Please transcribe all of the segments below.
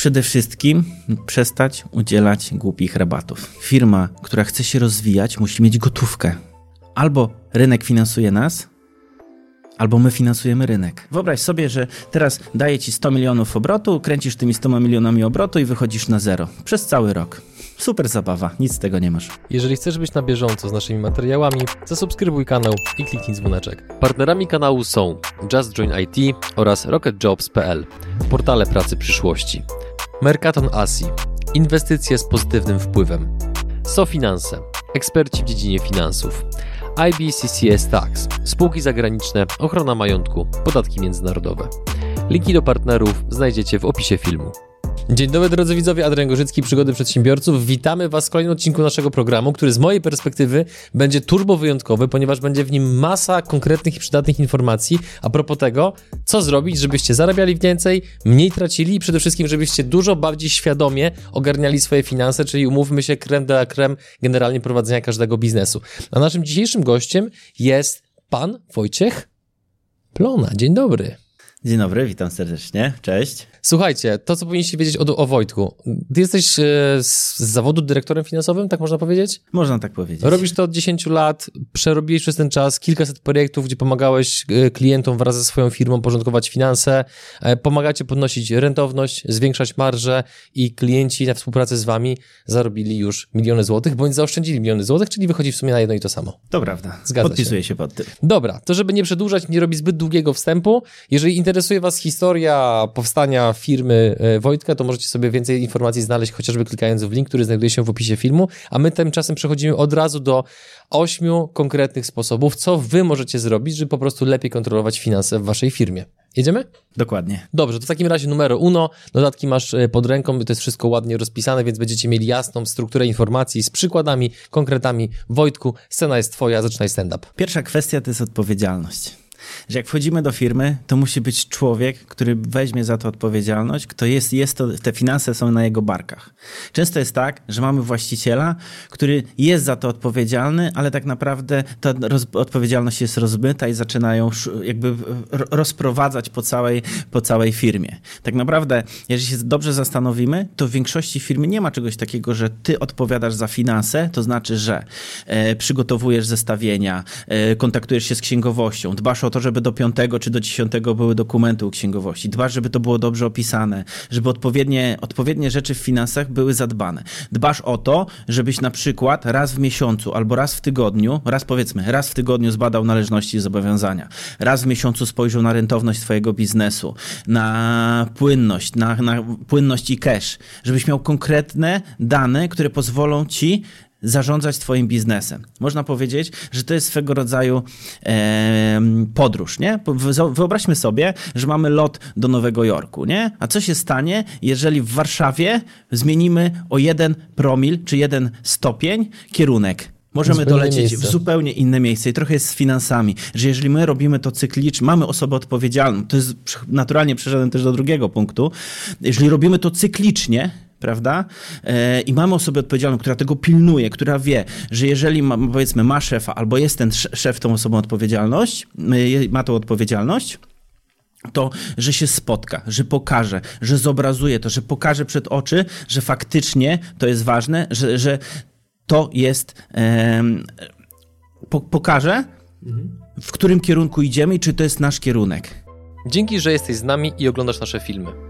Przede wszystkim przestać udzielać głupich rabatów. Firma, która chce się rozwijać, musi mieć gotówkę. Albo rynek finansuje nas, albo my finansujemy rynek. Wyobraź sobie, że teraz daję ci 100 milionów obrotu, kręcisz tymi 100 milionami obrotu i wychodzisz na zero przez cały rok. Super zabawa, nic z tego nie masz. Jeżeli chcesz być na bieżąco z naszymi materiałami, zasubskrybuj kanał i kliknij dzwoneczek. Partnerami kanału są Just Join IT oraz RocketJobs.pl, portale pracy przyszłości. Mercaton Asi, inwestycje z pozytywnym wpływem. SoFinanse, eksperci w dziedzinie finansów. IBCCS Tax, spółki zagraniczne, ochrona majątku, podatki międzynarodowe. Linki do partnerów znajdziecie w opisie filmu. Dzień dobry drodzy widzowie, Adrian Gorzycki, Przygody Przedsiębiorców. Witamy Was w kolejnym odcinku naszego programu, który z mojej perspektywy będzie turbo wyjątkowy, ponieważ będzie w nim masa konkretnych i przydatnych informacji a propos tego, co zrobić, żebyście zarabiali więcej, mniej tracili i przede wszystkim, żebyście dużo bardziej świadomie ogarniali swoje finanse, czyli umówmy się, krem de la creme generalnie prowadzenia każdego biznesu. A naszym dzisiejszym gościem jest pan Wojciech Plona. Dzień dobry. Dzień dobry, witam serdecznie. Cześć. Słuchajcie, to co powinniście wiedzieć o, o Wojtku. Ty jesteś e, z zawodu dyrektorem finansowym, tak można powiedzieć? Można tak powiedzieć. Robisz to od 10 lat, przerobiłeś przez ten czas kilkaset projektów, gdzie pomagałeś e, klientom wraz ze swoją firmą porządkować finanse, e, pomagacie podnosić rentowność, zwiększać marże i klienci na współpracy z wami zarobili już miliony złotych, bądź zaoszczędzili miliony złotych, czyli wychodzi w sumie na jedno i to samo. To prawda. Zgadza Podpisuję się. się pod tym. Dobra, to żeby nie przedłużać, nie robić zbyt długiego wstępu, jeżeli interesuje was historia powstania firmy e, Wojtka, to możecie sobie więcej informacji znaleźć chociażby klikając w link, który znajduje się w opisie filmu, a my tymczasem przechodzimy od razu do ośmiu konkretnych sposobów, co wy możecie zrobić, żeby po prostu lepiej kontrolować finanse w waszej firmie. Jedziemy? Dokładnie. Dobrze, to w takim razie numer uno, dodatki masz e, pod ręką, to jest wszystko ładnie rozpisane, więc będziecie mieli jasną strukturę informacji z przykładami, konkretami. Wojtku, scena jest twoja, zaczynaj stand-up. Pierwsza kwestia to jest odpowiedzialność. Że jak wchodzimy do firmy, to musi być człowiek, który weźmie za to odpowiedzialność, kto jest, jest to, te finanse są na jego barkach. Często jest tak, że mamy właściciela, który jest za to odpowiedzialny, ale tak naprawdę ta roz, odpowiedzialność jest rozmyta i zaczynają jakby rozprowadzać po całej, po całej firmie. Tak naprawdę, jeżeli się dobrze zastanowimy, to w większości firmy nie ma czegoś takiego, że ty odpowiadasz za finanse, to znaczy, że e, przygotowujesz zestawienia, e, kontaktujesz się z księgowością, dbasz o to, żeby do piątego czy do dziesiątego były dokumenty u księgowości. Dbasz, żeby to było dobrze opisane, żeby odpowiednie, odpowiednie rzeczy w finansach były zadbane. Dbasz o to, żebyś na przykład raz w miesiącu albo raz w tygodniu, raz powiedzmy, raz w tygodniu zbadał należności i zobowiązania, raz w miesiącu spojrzał na rentowność swojego biznesu, na płynność, na, na płynność i cash, żebyś miał konkretne dane, które pozwolą ci zarządzać Twoim biznesem. Można powiedzieć, że to jest swego rodzaju e, podróż, nie? Wyobraźmy sobie, że mamy lot do Nowego Jorku, nie? A co się stanie, jeżeli w Warszawie zmienimy o jeden promil czy jeden stopień kierunek? Możemy dolecieć miejsce. w zupełnie inne miejsce i trochę jest z finansami, że jeżeli my robimy to cyklicznie, mamy osobę odpowiedzialną, to jest naturalnie przeszedłem też do drugiego punktu, jeżeli robimy to cyklicznie, prawda? E, I mamy osobę odpowiedzialną, która tego pilnuje, która wie, że jeżeli ma, powiedzmy ma szefa albo jest ten szef tą osobą odpowiedzialność, e, ma tą odpowiedzialność, to, że się spotka, że pokaże, że zobrazuje to, że pokaże przed oczy, że faktycznie to jest ważne, że, że to jest. E, po, pokaże, w którym kierunku idziemy i czy to jest nasz kierunek. Dzięki, że jesteś z nami i oglądasz nasze filmy.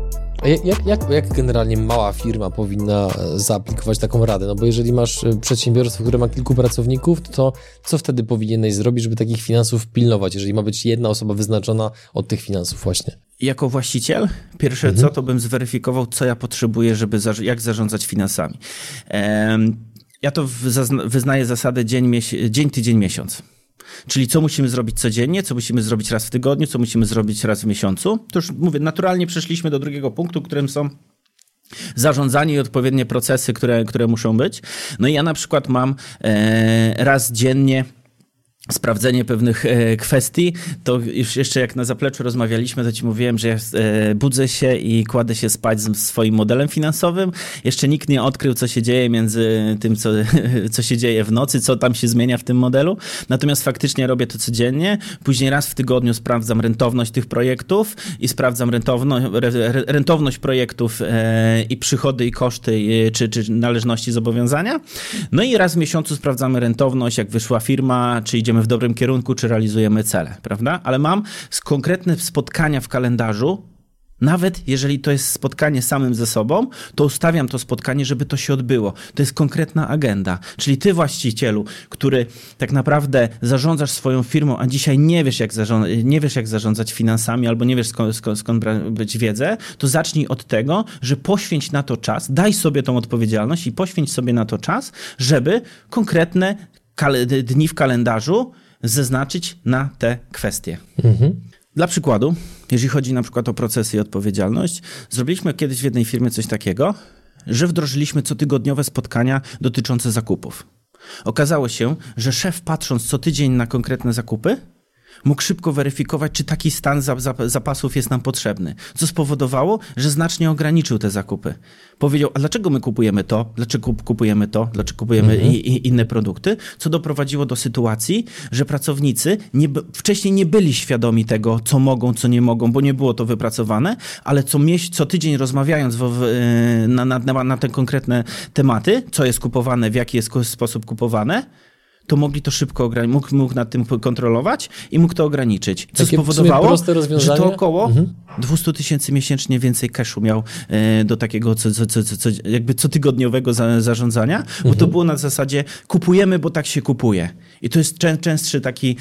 Jak, jak, jak generalnie mała firma powinna e, zaaplikować taką radę? No bo jeżeli masz e, przedsiębiorstwo, które ma kilku pracowników, to co wtedy powinieneś zrobić, żeby takich finansów pilnować, jeżeli ma być jedna osoba wyznaczona od tych finansów właśnie? Jako właściciel, pierwsze mhm. co, to bym zweryfikował, co ja potrzebuję, żeby jak zarządzać finansami. Ja to wyznaję zasadę dzień, dzień tydzień, miesiąc. Czyli co musimy zrobić codziennie, co musimy zrobić raz w tygodniu, co musimy zrobić raz w miesiącu. To już mówię, naturalnie przeszliśmy do drugiego punktu, którym są zarządzanie i odpowiednie procesy, które, które muszą być. No i ja na przykład mam e, raz dziennie sprawdzenie pewnych e, kwestii, to już jeszcze jak na zapleczu rozmawialiśmy, to ci mówiłem, że ja e, budzę się i kładę się spać z swoim modelem finansowym. Jeszcze nikt nie odkrył, co się dzieje między tym, co, co się dzieje w nocy, co tam się zmienia w tym modelu. Natomiast faktycznie robię to codziennie. Później raz w tygodniu sprawdzam rentowność tych projektów i sprawdzam rentowność, rentowność projektów e, i przychody i koszty, czy, czy należności zobowiązania. No i raz w miesiącu sprawdzamy rentowność, jak wyszła firma, czy idziemy w dobrym kierunku, czy realizujemy cele, prawda? Ale mam konkretne spotkania w kalendarzu, nawet jeżeli to jest spotkanie samym ze sobą, to ustawiam to spotkanie, żeby to się odbyło. To jest konkretna agenda. Czyli ty, właścicielu, który tak naprawdę zarządzasz swoją firmą, a dzisiaj nie wiesz, jak, zarządzać, nie wiesz, jak zarządzać finansami, albo nie wiesz, skąd, skąd, skąd wiedzę, to zacznij od tego, że poświęć na to czas, daj sobie tą odpowiedzialność i poświęć sobie na to czas, żeby konkretne dni w kalendarzu zaznaczyć na te kwestie. Mhm. Dla przykładu, jeżeli chodzi na przykład o procesy i odpowiedzialność, zrobiliśmy kiedyś w jednej firmie coś takiego, że wdrożyliśmy cotygodniowe spotkania dotyczące zakupów. Okazało się, że szef patrząc co tydzień na konkretne zakupy, mógł szybko weryfikować, czy taki stan zapasów jest nam potrzebny, co spowodowało, że znacznie ograniczył te zakupy. Powiedział, a dlaczego my kupujemy to, dlaczego kupujemy to, dlaczego kupujemy mhm. i, i inne produkty, co doprowadziło do sytuacji, że pracownicy nie, wcześniej nie byli świadomi tego, co mogą, co nie mogą, bo nie było to wypracowane, ale co, mieś, co tydzień rozmawiając w, w, na, na, na, na te konkretne tematy, co jest kupowane, w jaki jest sposób kupowane, to mogli to szybko ograniczyć, mógł, mógł nad tym kontrolować i mógł to ograniczyć. Co Takie spowodowało, że to około mhm. 200 tysięcy miesięcznie więcej cashu miał e, do takiego co, co, co, co, jakby cotygodniowego za, zarządzania, mhm. bo to mhm. było na zasadzie kupujemy, bo tak się kupuje. I to jest czę, częstszy taki,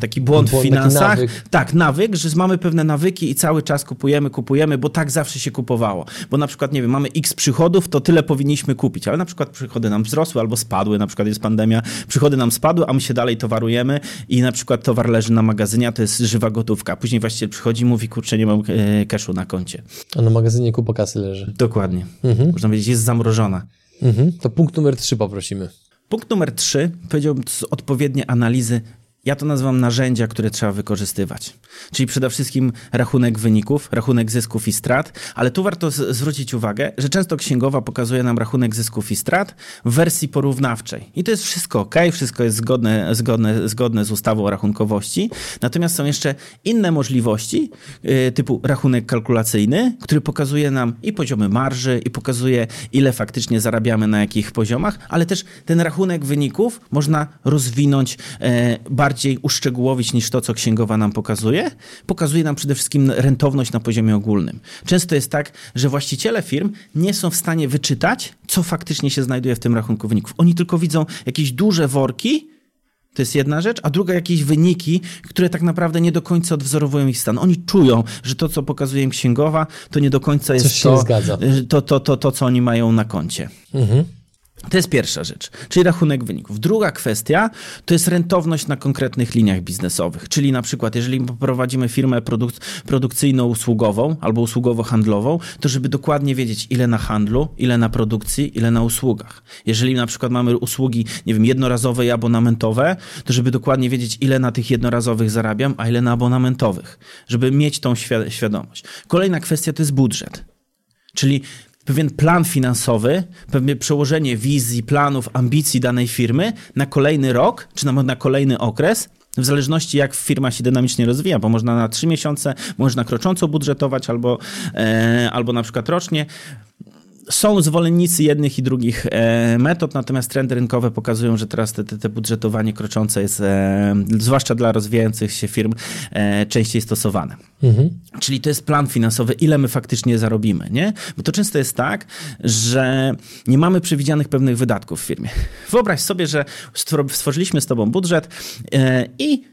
taki błąd, błąd w finansach. Nawyk. Tak, nawyk, że mamy pewne nawyki i cały czas kupujemy, kupujemy, bo tak zawsze się kupowało. Bo na przykład, nie wiem, mamy x przychodów, to tyle powinniśmy kupić, ale na przykład przychody nam wzrosły albo spadły, na przykład jest pandemia, przychody nam spadły, a my się dalej towarujemy i na przykład towar leży na magazynie, a to jest żywa gotówka. Później właściciel przychodzi i mówi, kurczę, nie mam e, cashu na koncie. A na magazynie kupa kasy leży. Dokładnie. Mhm. Można powiedzieć, jest zamrożona. Mhm. To punkt numer trzy poprosimy. Punkt numer trzy, powiedziałbym, odpowiednie analizy ja to nazywam narzędzia, które trzeba wykorzystywać. Czyli przede wszystkim rachunek wyników, rachunek zysków i strat, ale tu warto zwrócić uwagę, że często księgowa pokazuje nam rachunek zysków i strat w wersji porównawczej. I to jest wszystko ok, wszystko jest zgodne, zgodne, zgodne z ustawą o rachunkowości. Natomiast są jeszcze inne możliwości, yy, typu rachunek kalkulacyjny, który pokazuje nam i poziomy marży, i pokazuje, ile faktycznie zarabiamy na jakich poziomach, ale też ten rachunek wyników można rozwinąć yy, bardziej bardziej uszczegółowić niż to, co księgowa nam pokazuje, pokazuje nam przede wszystkim rentowność na poziomie ogólnym. Często jest tak, że właściciele firm nie są w stanie wyczytać, co faktycznie się znajduje w tym rachunku wyników. Oni tylko widzą jakieś duże worki, to jest jedna rzecz, a druga jakieś wyniki, które tak naprawdę nie do końca odwzorowują ich stan. Oni czują, że to, co pokazuje im księgowa, to nie do końca jest to, to, to, to, to, co oni mają na koncie. Mhm. To jest pierwsza rzecz, czyli rachunek wyników. Druga kwestia to jest rentowność na konkretnych liniach biznesowych, czyli na przykład jeżeli prowadzimy firmę produk produkcyjno-usługową albo usługowo-handlową, to żeby dokładnie wiedzieć ile na handlu, ile na produkcji, ile na usługach. Jeżeli na przykład mamy usługi, nie wiem, jednorazowe i abonamentowe, to żeby dokładnie wiedzieć ile na tych jednorazowych zarabiam, a ile na abonamentowych, żeby mieć tą świadomość. Kolejna kwestia to jest budżet. Czyli pewien plan finansowy, pewne przełożenie wizji, planów, ambicji danej firmy na kolejny rok, czy na, na kolejny okres, w zależności jak firma się dynamicznie rozwija, bo można na trzy miesiące, można krocząco budżetować albo, e, albo na przykład rocznie. Są zwolennicy jednych i drugich e, metod, natomiast trendy rynkowe pokazują, że teraz te, te, budżetowanie kroczące jest, e, zwłaszcza dla rozwijających się firm, e, częściej stosowane. Mhm. Czyli to jest plan finansowy, ile my faktycznie zarobimy, nie? Bo to często jest tak, że nie mamy przewidzianych pewnych wydatków w firmie. Wyobraź sobie, że stworzyliśmy z tobą budżet i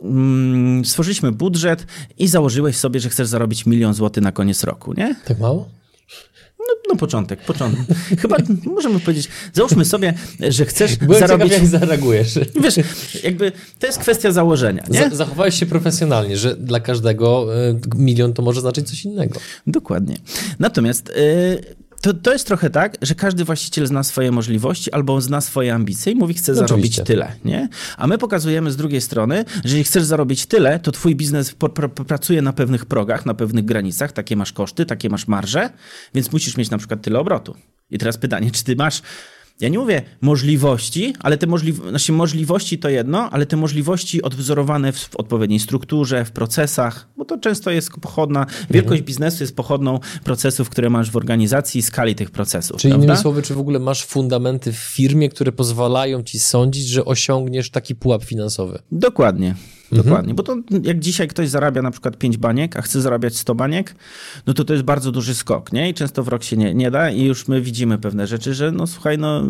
mm, stworzyliśmy budżet i założyłeś sobie, że chcesz zarobić milion złotych na koniec roku, nie? Tak mało? No, no początek, początek. Chyba możemy powiedzieć, załóżmy sobie, że chcesz Byłem zarobić... Ciekaw, jak zareagujesz. Wiesz, jakby to jest kwestia założenia, nie? Zachowałeś się profesjonalnie, że dla każdego e, milion to może znaczyć coś innego. Dokładnie. Natomiast... Yy To, to jest trochę tak, że każdy właściciel zna swoje możliwości albo zna swoje ambicje i mówi, chce zarobić Oczywiście. tyle, nie? A my pokazujemy z drugiej strony, że jeżeli chcesz zarobić tyle, to twój biznes pracuje na pewnych progach, na pewnych granicach, takie masz koszty, takie masz marże, więc musisz mieć na przykład tyle obrotu. I teraz pytanie, czy ty masz ja nie mówię możliwości, ale te możli znaczy możliwości to jedno, ale te możliwości odwzorowane w, w odpowiedniej strukturze, w procesach, bo to często jest pochodna, wielkość biznesu jest pochodną procesów, które masz w organizacji i skali tych procesów. Czyli prawda? innymi słowy, czy w ogóle masz fundamenty w firmie, które pozwalają ci sądzić, że osiągniesz taki pułap finansowy? Dokładnie. Dokładnie, bo to jak dzisiaj ktoś zarabia na przykład 5 baniek, a chce zarabiać 100 baniek, no to to jest bardzo duży skok, nie? I często w rok się nie, nie da i już my widzimy pewne rzeczy, że no słuchaj, no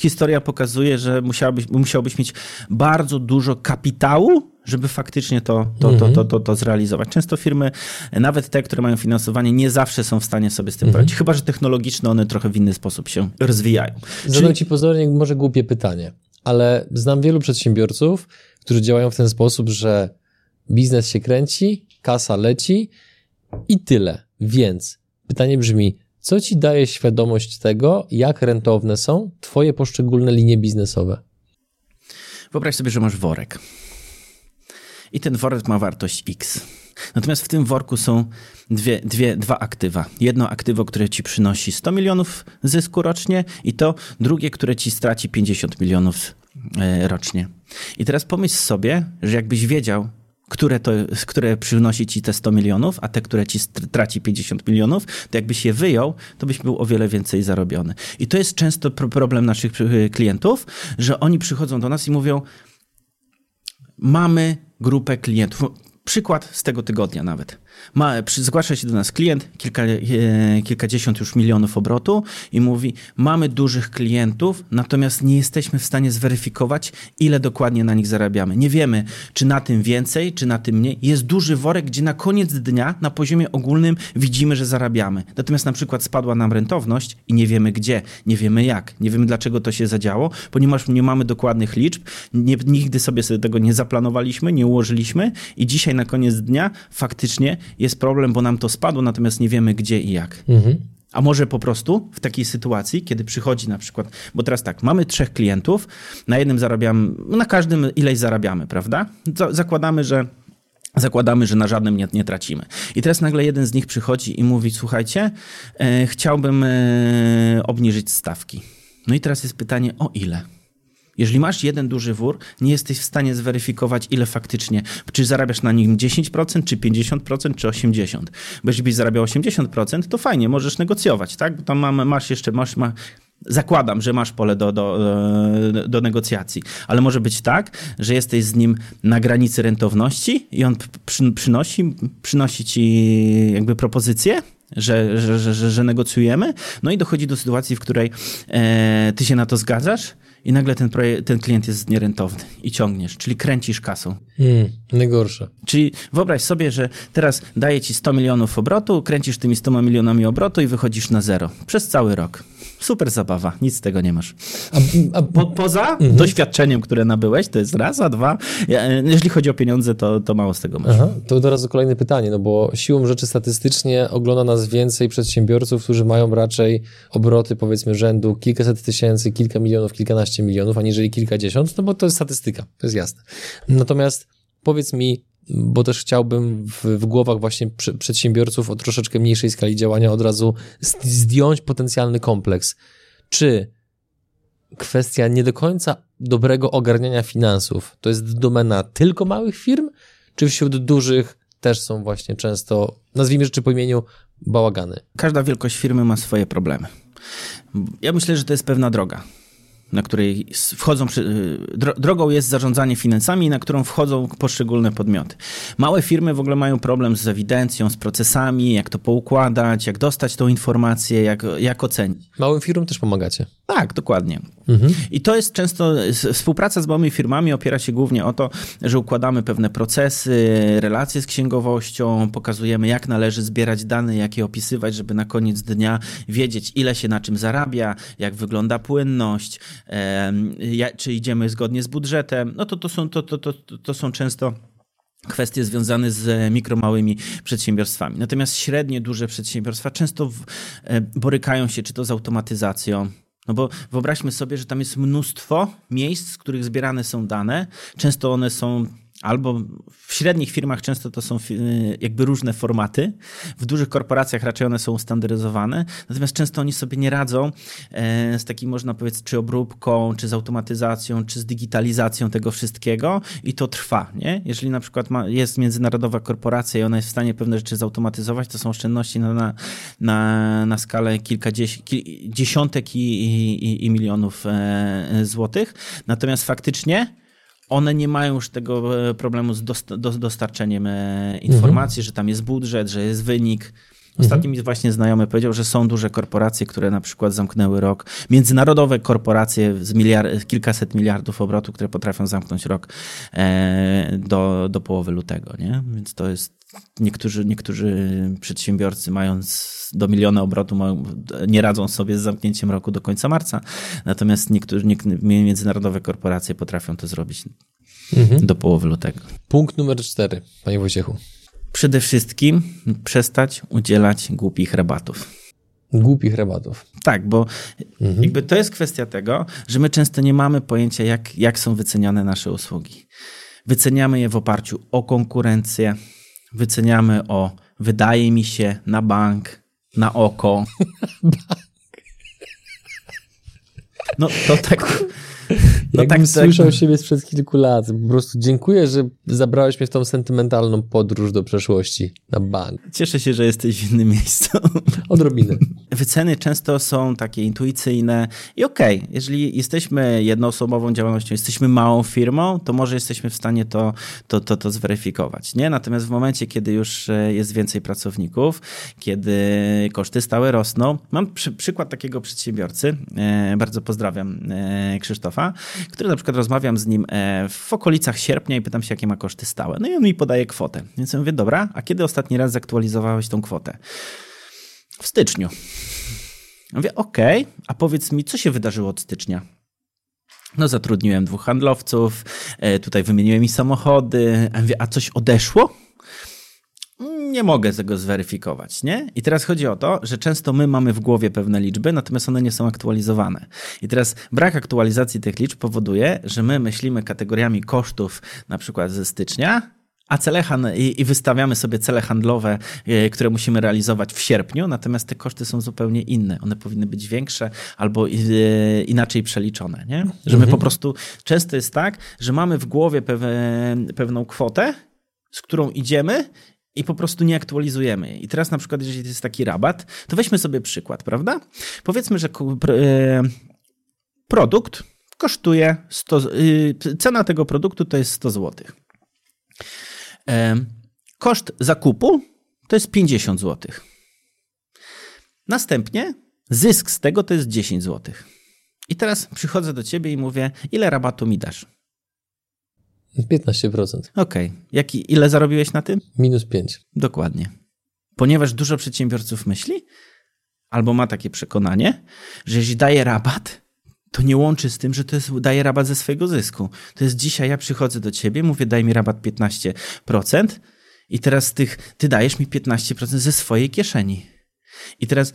historia pokazuje, że musiałbyś, musiałbyś mieć bardzo dużo kapitału, żeby faktycznie to, to, to, to, to, to zrealizować. Często firmy, nawet te, które mają finansowanie, nie zawsze są w stanie sobie z tym poradzić, chyba że technologiczne one trochę w inny sposób się rozwijają. Zadam ci pozornie może głupie pytanie, ale znam wielu przedsiębiorców, którzy działają w ten sposób, że biznes się kręci, kasa leci i tyle. Więc pytanie brzmi, co ci daje świadomość tego, jak rentowne są twoje poszczególne linie biznesowe? Wyobraź sobie, że masz worek. I ten worek ma wartość X. Natomiast w tym worku są dwie, dwie, dwa aktywa. Jedno aktywo, które ci przynosi 100 milionów zysku rocznie i to drugie, które ci straci 50 milionów rocznie. I teraz pomyśl sobie, że jakbyś wiedział, które, to, które przynosi ci te 100 milionów, a te, które ci traci 50 milionów, to jakbyś je wyjął, to byś był o wiele więcej zarobiony. I to jest często problem naszych klientów, że oni przychodzą do nas i mówią, mamy grupę klientów. Przykład z tego tygodnia nawet. Ma, przy, zgłasza się do nas klient, kilka, e, kilkadziesiąt już milionów obrotu i mówi: Mamy dużych klientów, natomiast nie jesteśmy w stanie zweryfikować, ile dokładnie na nich zarabiamy. Nie wiemy, czy na tym więcej, czy na tym mniej. Jest duży worek, gdzie na koniec dnia na poziomie ogólnym widzimy, że zarabiamy. Natomiast na przykład spadła nam rentowność i nie wiemy gdzie, nie wiemy jak, nie wiemy dlaczego to się zadziało, ponieważ nie mamy dokładnych liczb, nie, nigdy sobie, sobie tego nie zaplanowaliśmy, nie ułożyliśmy i dzisiaj na koniec dnia faktycznie jest problem, bo nam to spadło, natomiast nie wiemy gdzie i jak. Mhm. A może po prostu w takiej sytuacji, kiedy przychodzi na przykład, bo teraz tak, mamy trzech klientów, na jednym zarabiamy, na każdym ileś zarabiamy, prawda? Zakładamy, że Zakładamy, że na żadnym nie, nie, tracimy. I teraz nagle jeden z nich przychodzi i mówi: Słuchajcie, e, chciałbym e, obniżyć stawki. No i teraz jest pytanie: o ile? Jeżeli masz jeden duży wór, nie jesteś w stanie zweryfikować, ile faktycznie, czy zarabiasz na nim 10%, czy 50%, czy 80%. Bo jeśli byś zarabiał 80%, to fajnie, możesz negocjować, tak? Bo tam masz jeszcze, masz, ma, Zakładam, że masz pole do, do, do negocjacji, ale może być tak, że jesteś z nim na granicy rentowności i on przy, przynosi, przynosi ci jakby propozycję, że, że, że, że, negocjujemy, no i dochodzi do sytuacji, w której e, ty się na to zgadzasz i nagle ten, projekt, ten klient jest nierentowny i ciągniesz, czyli kręcisz kasą. Hmm, najgorsze. Czyli wyobraź sobie, że teraz daję ci 100 milionów obrotu, kręcisz tymi 100 milionami obrotu i wychodzisz na zero przez cały rok. Super zabawa, nic z tego nie masz. A, a po, poza mhm. doświadczeniem, które nabyłeś, to jest raz, a dwa, jeżeli chodzi o pieniądze, to, to mało z tego masz. Aha, to teraz kolejne pytanie, no bo siłą rzeczy statystycznie ogląda nas więcej przedsiębiorców, którzy mają raczej obroty powiedzmy rzędu kilkaset tysięcy, kilka milionów, kilkanaście milionów, aniżeli kilkadziesiąt, no bo to jest statystyka, to jest jasne. Natomiast powiedz mi, bo też chciałbym w, w głowach właśnie przedsiębiorców o troszeczkę mniejszej skali działania od razu zdjąć potencjalny kompleks. Czy kwestia nie do końca dobrego ogarniania finansów to jest domena tylko małych firm, czy wśród dużych też są właśnie często, nazwijmy rzeczy po imieniu, bałagany? Każda wielkość firmy ma swoje problemy. Ja myślę, że to jest pewna droga na której wchodzą, drogą jest zarządzanie finansami, na którą wchodzą poszczególne podmioty. Małe firmy w ogóle mają problem z ewidencją, z procesami, jak to poukładać, jak dostać tą informację, jak, jak ocenić. Małym firmom też pomagacie. Tak, dokładnie. Mhm. I to jest często, współpraca z małymi firmami opiera się głównie o to, że układamy pewne procesy, relacje z księgowością, pokazujemy jak należy zbierać dane, jak je opisywać, żeby na koniec dnia wiedzieć ile się na czym zarabia, jak wygląda płynność, czy idziemy zgodnie z budżetem. No to, to, są, to, to, to, to są często kwestie związane z mikro, małymi przedsiębiorstwami. Natomiast średnie, duże przedsiębiorstwa często e, borykają się czy to z automatyzacją, no bo wyobraźmy sobie, że tam jest mnóstwo miejsc, z których zbierane są dane. Często one są albo w średnich firmach często to są jakby różne formaty. W dużych korporacjach raczej one są ustandaryzowane, natomiast często oni sobie nie radzą e, z takim, można powiedzieć, czy obróbką, czy z automatyzacją, czy z digitalizacją tego wszystkiego i to trwa. Nie? Jeżeli na przykład ma, jest międzynarodowa korporacja i ona jest w stanie pewne rzeczy zautomatyzować, to są oszczędności na, na, na, na skalę kilkadziesiąt, dziesiątek i, i, i milionów e, złotych. Natomiast faktycznie one nie mają już tego e, problemu z dostarczeniem e, informacji, mhm. że tam jest budżet, że jest wynik. Ostatnio mi właśnie znajomy powiedział, że są duże korporacje, które na przykład zamknęły rok, międzynarodowe korporacje z miliard, kilkaset miliardów obrotu, które potrafią zamknąć rok e, do, do połowy lutego. Nie? Więc to jest niektórzy, niektórzy przedsiębiorcy mając do miliona obrotu nie radzą sobie z zamknięciem roku do końca marca, natomiast niektórzy, międzynarodowe korporacje potrafią to zrobić mhm. do połowy lutego. Punkt numer cztery, panie Wojciechu. Przede wszystkim przestać udzielać głupich rabatów. Głupich rabatów. Tak, bo mhm. jakby to jest kwestia tego, że my często nie mamy pojęcia, jak, jak są wyceniane nasze usługi. Wyceniamy je w oparciu o konkurencję, wyceniamy o wydaje mi się na bank, na oko. No to tak. No Jakbym tak, słyszał tak. siebie sprzed kilku lat. Po prostu dziękuję, że zabrałeś mnie w tą sentymentalną podróż do przeszłości na bank. Cieszę się, że jesteś w innym miejscu. Odrobinę. Wyceny często są takie intuicyjne i okej, okay, jeżeli jesteśmy jednoosobową działalnością, jesteśmy małą firmą, to może jesteśmy w stanie to, to, to, to zweryfikować. Nie? Natomiast w momencie, kiedy już e, jest więcej pracowników, kiedy koszty stałe rosną, mam przy, przykład takiego przedsiębiorcy, e, bardzo pozdrawiam e, Krzysztofa, który na przykład rozmawiam z nim e, w okolicach sierpnia i pytam się, jakie ma koszty stałe. No i on mi podaje kwotę. Więc ja mówię, dobra, a kiedy ostatni raz zaktualizowałeś tą kwotę? W styczniu. Ja mówię, okej, okay, a powiedz mi, co się wydarzyło od stycznia? No, zatrudniłem dwóch handlowców, e, tutaj wymieniłem mi samochody. Ja mówię, a coś odeszło? Nie mogę tego zweryfikować, nie? I teraz chodzi o to, że często my mamy w głowie pewne liczby, natomiast one nie są aktualizowane. I teraz brak aktualizacji tych liczb powoduje, że my myślimy kategoriami kosztów na przykład ze stycznia, a cele i, i, wystawiamy sobie cele handlowe, e, które musimy realizować w sierpniu, natomiast te koszty są zupełnie inne. One powinny być większe albo e, inaczej przeliczone. Nie? Że my mhm. po prostu często jest tak, że mamy w głowie pewną kwotę, z którą idziemy i po prostu nie aktualizujemy. I teraz na przykład, jeżeli jest taki rabat, to weźmy sobie przykład, prawda? Powiedzmy, że e, produkt kosztuje 100, y, cena tego produktu to jest 100 zł. E, koszt zakupu to jest 50 zł. Następnie zysk z tego to jest 10 zł. I teraz przychodzę do ciebie i mówię, ile rabatu mi dasz? 15%. Okej. Okay. ile zarobiłeś na tym? Minus 5. Dokładnie. Ponieważ dużo przedsiębiorców myśli, albo ma takie przekonanie, że jeśli daje rabat, to nie łączy z tym, że to jest, daje rabat ze swojego zysku. To jest dzisiaj, ja przychodzę do ciebie, mówię, daj mi rabat 15% i teraz tych, ty dajesz mi 15% ze swojej kieszeni. I teraz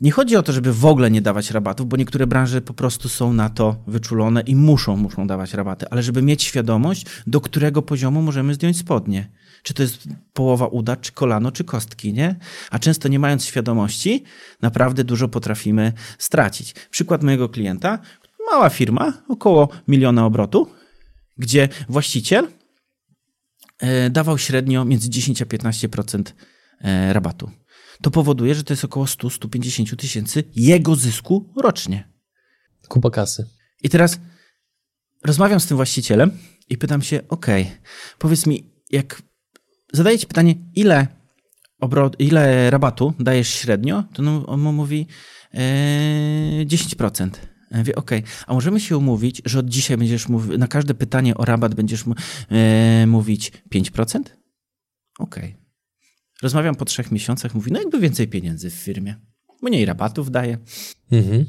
nie chodzi o to, żeby w ogóle nie dawać rabatów, bo niektóre branże po prostu są na to wyczulone i muszą, muszą dawać rabaty, ale żeby mieć świadomość, do którego poziomu możemy zdjąć spodnie. Czy to jest połowa uda, czy kolano, czy kostki, nie? A często nie mając świadomości, naprawdę dużo potrafimy stracić. Przykład mojego klienta, mała firma, około miliona obrotu, gdzie właściciel e, dawał średnio między 10 a 15% e, rabatu to powoduje, że to jest około 100-150 tysięcy jego zysku rocznie. Kupa kasy. I teraz rozmawiam z tym właścicielem i pytam się, ok, powiedz mi, jak zadaję ci pytanie, ile, obrot, ile rabatu dajesz średnio, to on mówi e, 10%. Ja mówię, okej, okay. a możemy się umówić, że od dzisiaj będziesz mówić, na każde pytanie o rabat będziesz e, mówić 5%? Okej. Okay. Rozmawiam po trzech miesiącach, mówi, no jakby więcej pieniędzy w firmie. Mniej rabatów daje. Mhm.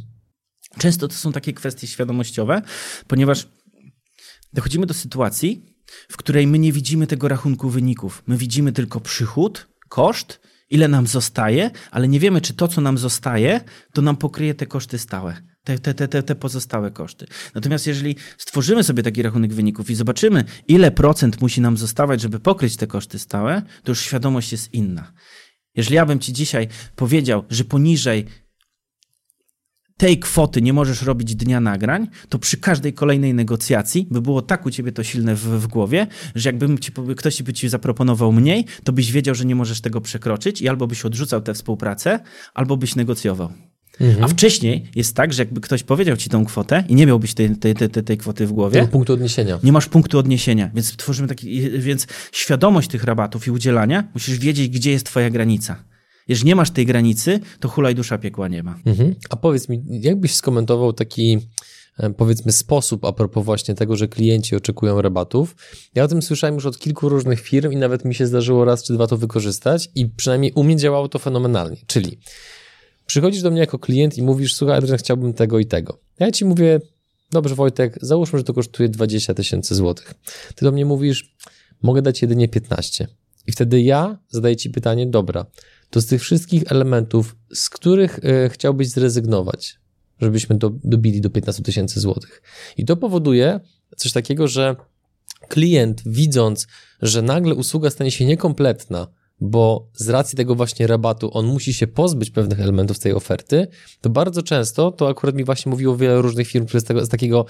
Często to są takie kwestie świadomościowe, ponieważ dochodzimy do sytuacji, w której my nie widzimy tego rachunku wyników. My widzimy tylko przychód, koszt, ile nam zostaje, ale nie wiemy, czy to, co nam zostaje, to nam pokryje te koszty stałe. Te, te, te, te pozostałe koszty. Natomiast jeżeli stworzymy sobie taki rachunek wyników i zobaczymy, ile procent musi nam zostawać, żeby pokryć te koszty stałe, to już świadomość jest inna. Jeżeli ja bym ci dzisiaj powiedział, że poniżej tej kwoty nie możesz robić dnia nagrań, to przy każdej kolejnej negocjacji by było tak u ciebie to silne w, w głowie, że jakby ci, ktoś by ci zaproponował mniej, to byś wiedział, że nie możesz tego przekroczyć i albo byś odrzucał tę współpracę, albo byś negocjował. Mhm. A wcześniej jest tak, że jakby ktoś powiedział ci tą kwotę i nie miałbyś tej, tej, tej, tej kwoty w głowie. Nie ma punktu odniesienia. Nie masz punktu odniesienia, więc tworzymy taki, więc świadomość tych rabatów i udzielania, musisz wiedzieć, gdzie jest twoja granica. Jeżeli nie masz tej granicy, to hulaj dusza piekła nie ma. Mhm. A powiedz mi, jakbyś skomentował taki e, powiedzmy sposób a propos właśnie tego, że klienci oczekują rabatów. Ja o tym słyszałem już od kilku różnych firm i nawet mi się zdarzyło raz czy dwa to wykorzystać i przynajmniej u mnie działało to fenomenalnie. Czyli przychodzisz do mnie jako klient i mówisz, słuchaj Adrian, chciałbym tego i tego. Ja ci mówię, dobrze Wojtek, załóżmy, że to kosztuje 20 tysięcy złotych. Ty do mnie mówisz, mogę dać jedynie 15. I wtedy ja zadaję ci pytanie, dobra, to z tych wszystkich elementów, z których e, chciałbyś zrezygnować, żebyśmy do, dobili do 15 tysięcy złotych. I to powoduje coś takiego, że klient widząc, że nagle usługa stanie się niekompletna, bo z racji tego właśnie rabatu on musi się pozbyć pewnych elementów tej oferty, to bardzo często, to akurat mi właśnie mówiło wiele różnych firm, które z, tego, z takiego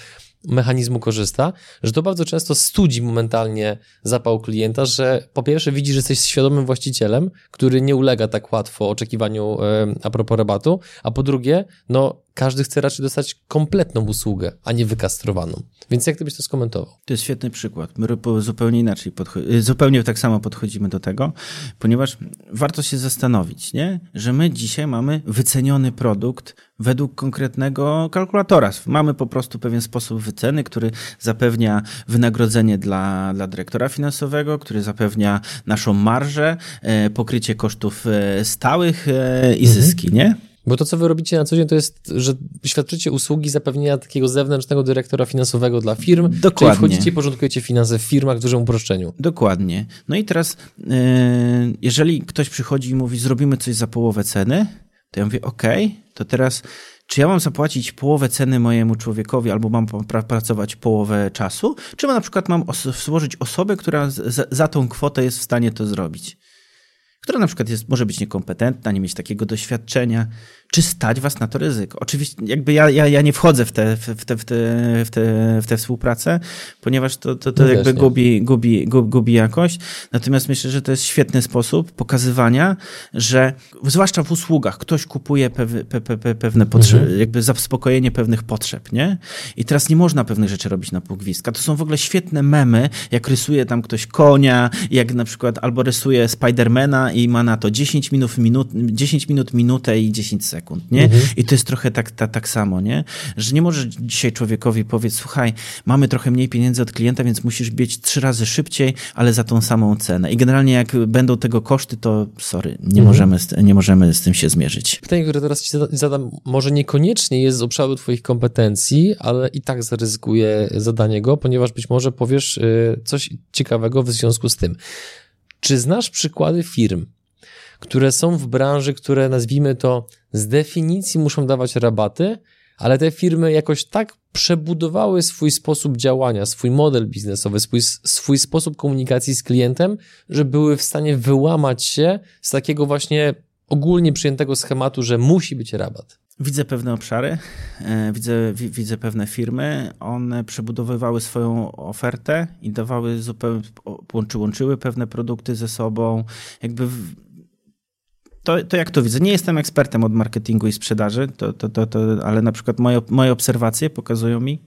mechanizmu korzysta, że to bardzo często studzi momentalnie zapał klienta, że po pierwsze widzi, że jesteś świadomym właścicielem, który nie ulega tak łatwo oczekiwaniu a propos rabatu, a po drugie, no każdy chce raczej dostać kompletną usługę, a nie wykastrowaną. Więc jak ty byś to skomentował? To jest świetny przykład. My zupełnie inaczej, y, zupełnie tak samo podchodzimy do tego, ponieważ warto się zastanowić, nie? że my dzisiaj mamy wyceniony produkt według konkretnego kalkulatora. Mamy po prostu pewien sposób wyceny, który zapewnia wynagrodzenie dla, dla dyrektora finansowego, który zapewnia naszą marżę, e, pokrycie kosztów e, stałych e, i mhm. zyski, nie? Bo to, co wy robicie na co dzień, to jest, że świadczycie usługi zapewnienia takiego zewnętrznego dyrektora finansowego dla firm. Dokładnie. Czyli wchodzicie i porządkujecie finanse w firmach w dużym uproszczeniu. Dokładnie. No i teraz, jeżeli ktoś przychodzi i mówi, zrobimy coś za połowę ceny, to ja mówię, OK, to teraz czy ja mam zapłacić połowę ceny mojemu człowiekowi, albo mam pra pracować połowę czasu, czy na przykład mam os stworzyć osobę, która za, za tą kwotę jest w stanie to zrobić? Która na przykład jest, może być niekompetentna, nie mieć takiego doświadczenia, czy stać was na to ryzyko. Oczywiście jakby ja, ja, ja nie wchodzę w tę w te, w te, w te, w te współpracę, ponieważ to, to, to no jakby gubi, gubi, gubi, gubi jakość. Natomiast myślę, że to jest świetny sposób pokazywania, że zwłaszcza w usługach ktoś kupuje pew, pe, pe, pewne potrzeby, mhm. jakby zaspokojenie pewnych potrzeb, nie? I teraz nie można pewnych rzeczy robić na pół gwizdka. To są w ogóle świetne memy, jak rysuje tam ktoś konia, jak na przykład albo rysuje Spidermana i ma na to 10 minut, minut 10 minut, minutę i 10 sekund sekund, nie? Mhm. I to jest trochę tak, tak, tak samo, nie? Że nie możesz dzisiaj człowiekowi powiedzieć, słuchaj, mamy trochę mniej pieniędzy od klienta, więc musisz biec trzy razy szybciej, ale za tą samą cenę. I generalnie jak będą tego koszty, to sorry, nie, mhm. możemy, z, nie możemy z tym się zmierzyć. Pytanie, które teraz ci zadam, może niekoniecznie jest z obszaru twoich kompetencji, ale i tak zaryzykuję zadanie go, ponieważ być może powiesz y, coś ciekawego w związku z tym. Czy znasz przykłady firm, które są w branży, które nazwijmy to z definicji muszą dawać rabaty, ale te firmy jakoś tak przebudowały swój sposób działania, swój model biznesowy, swój, swój sposób komunikacji z klientem, że były w stanie wyłamać się z takiego właśnie ogólnie przyjętego schematu, że musi być rabat. Widzę pewne obszary, e, widzę, widzę pewne firmy. One przebudowywały swoją ofertę i dawały zupełnie, łączyły pewne produkty ze sobą. Jakby to, to jak to widzę? Nie jestem ekspertem od marketingu i sprzedaży, to, to, to, to, ale na przykład moje, moje obserwacje pokazują mi,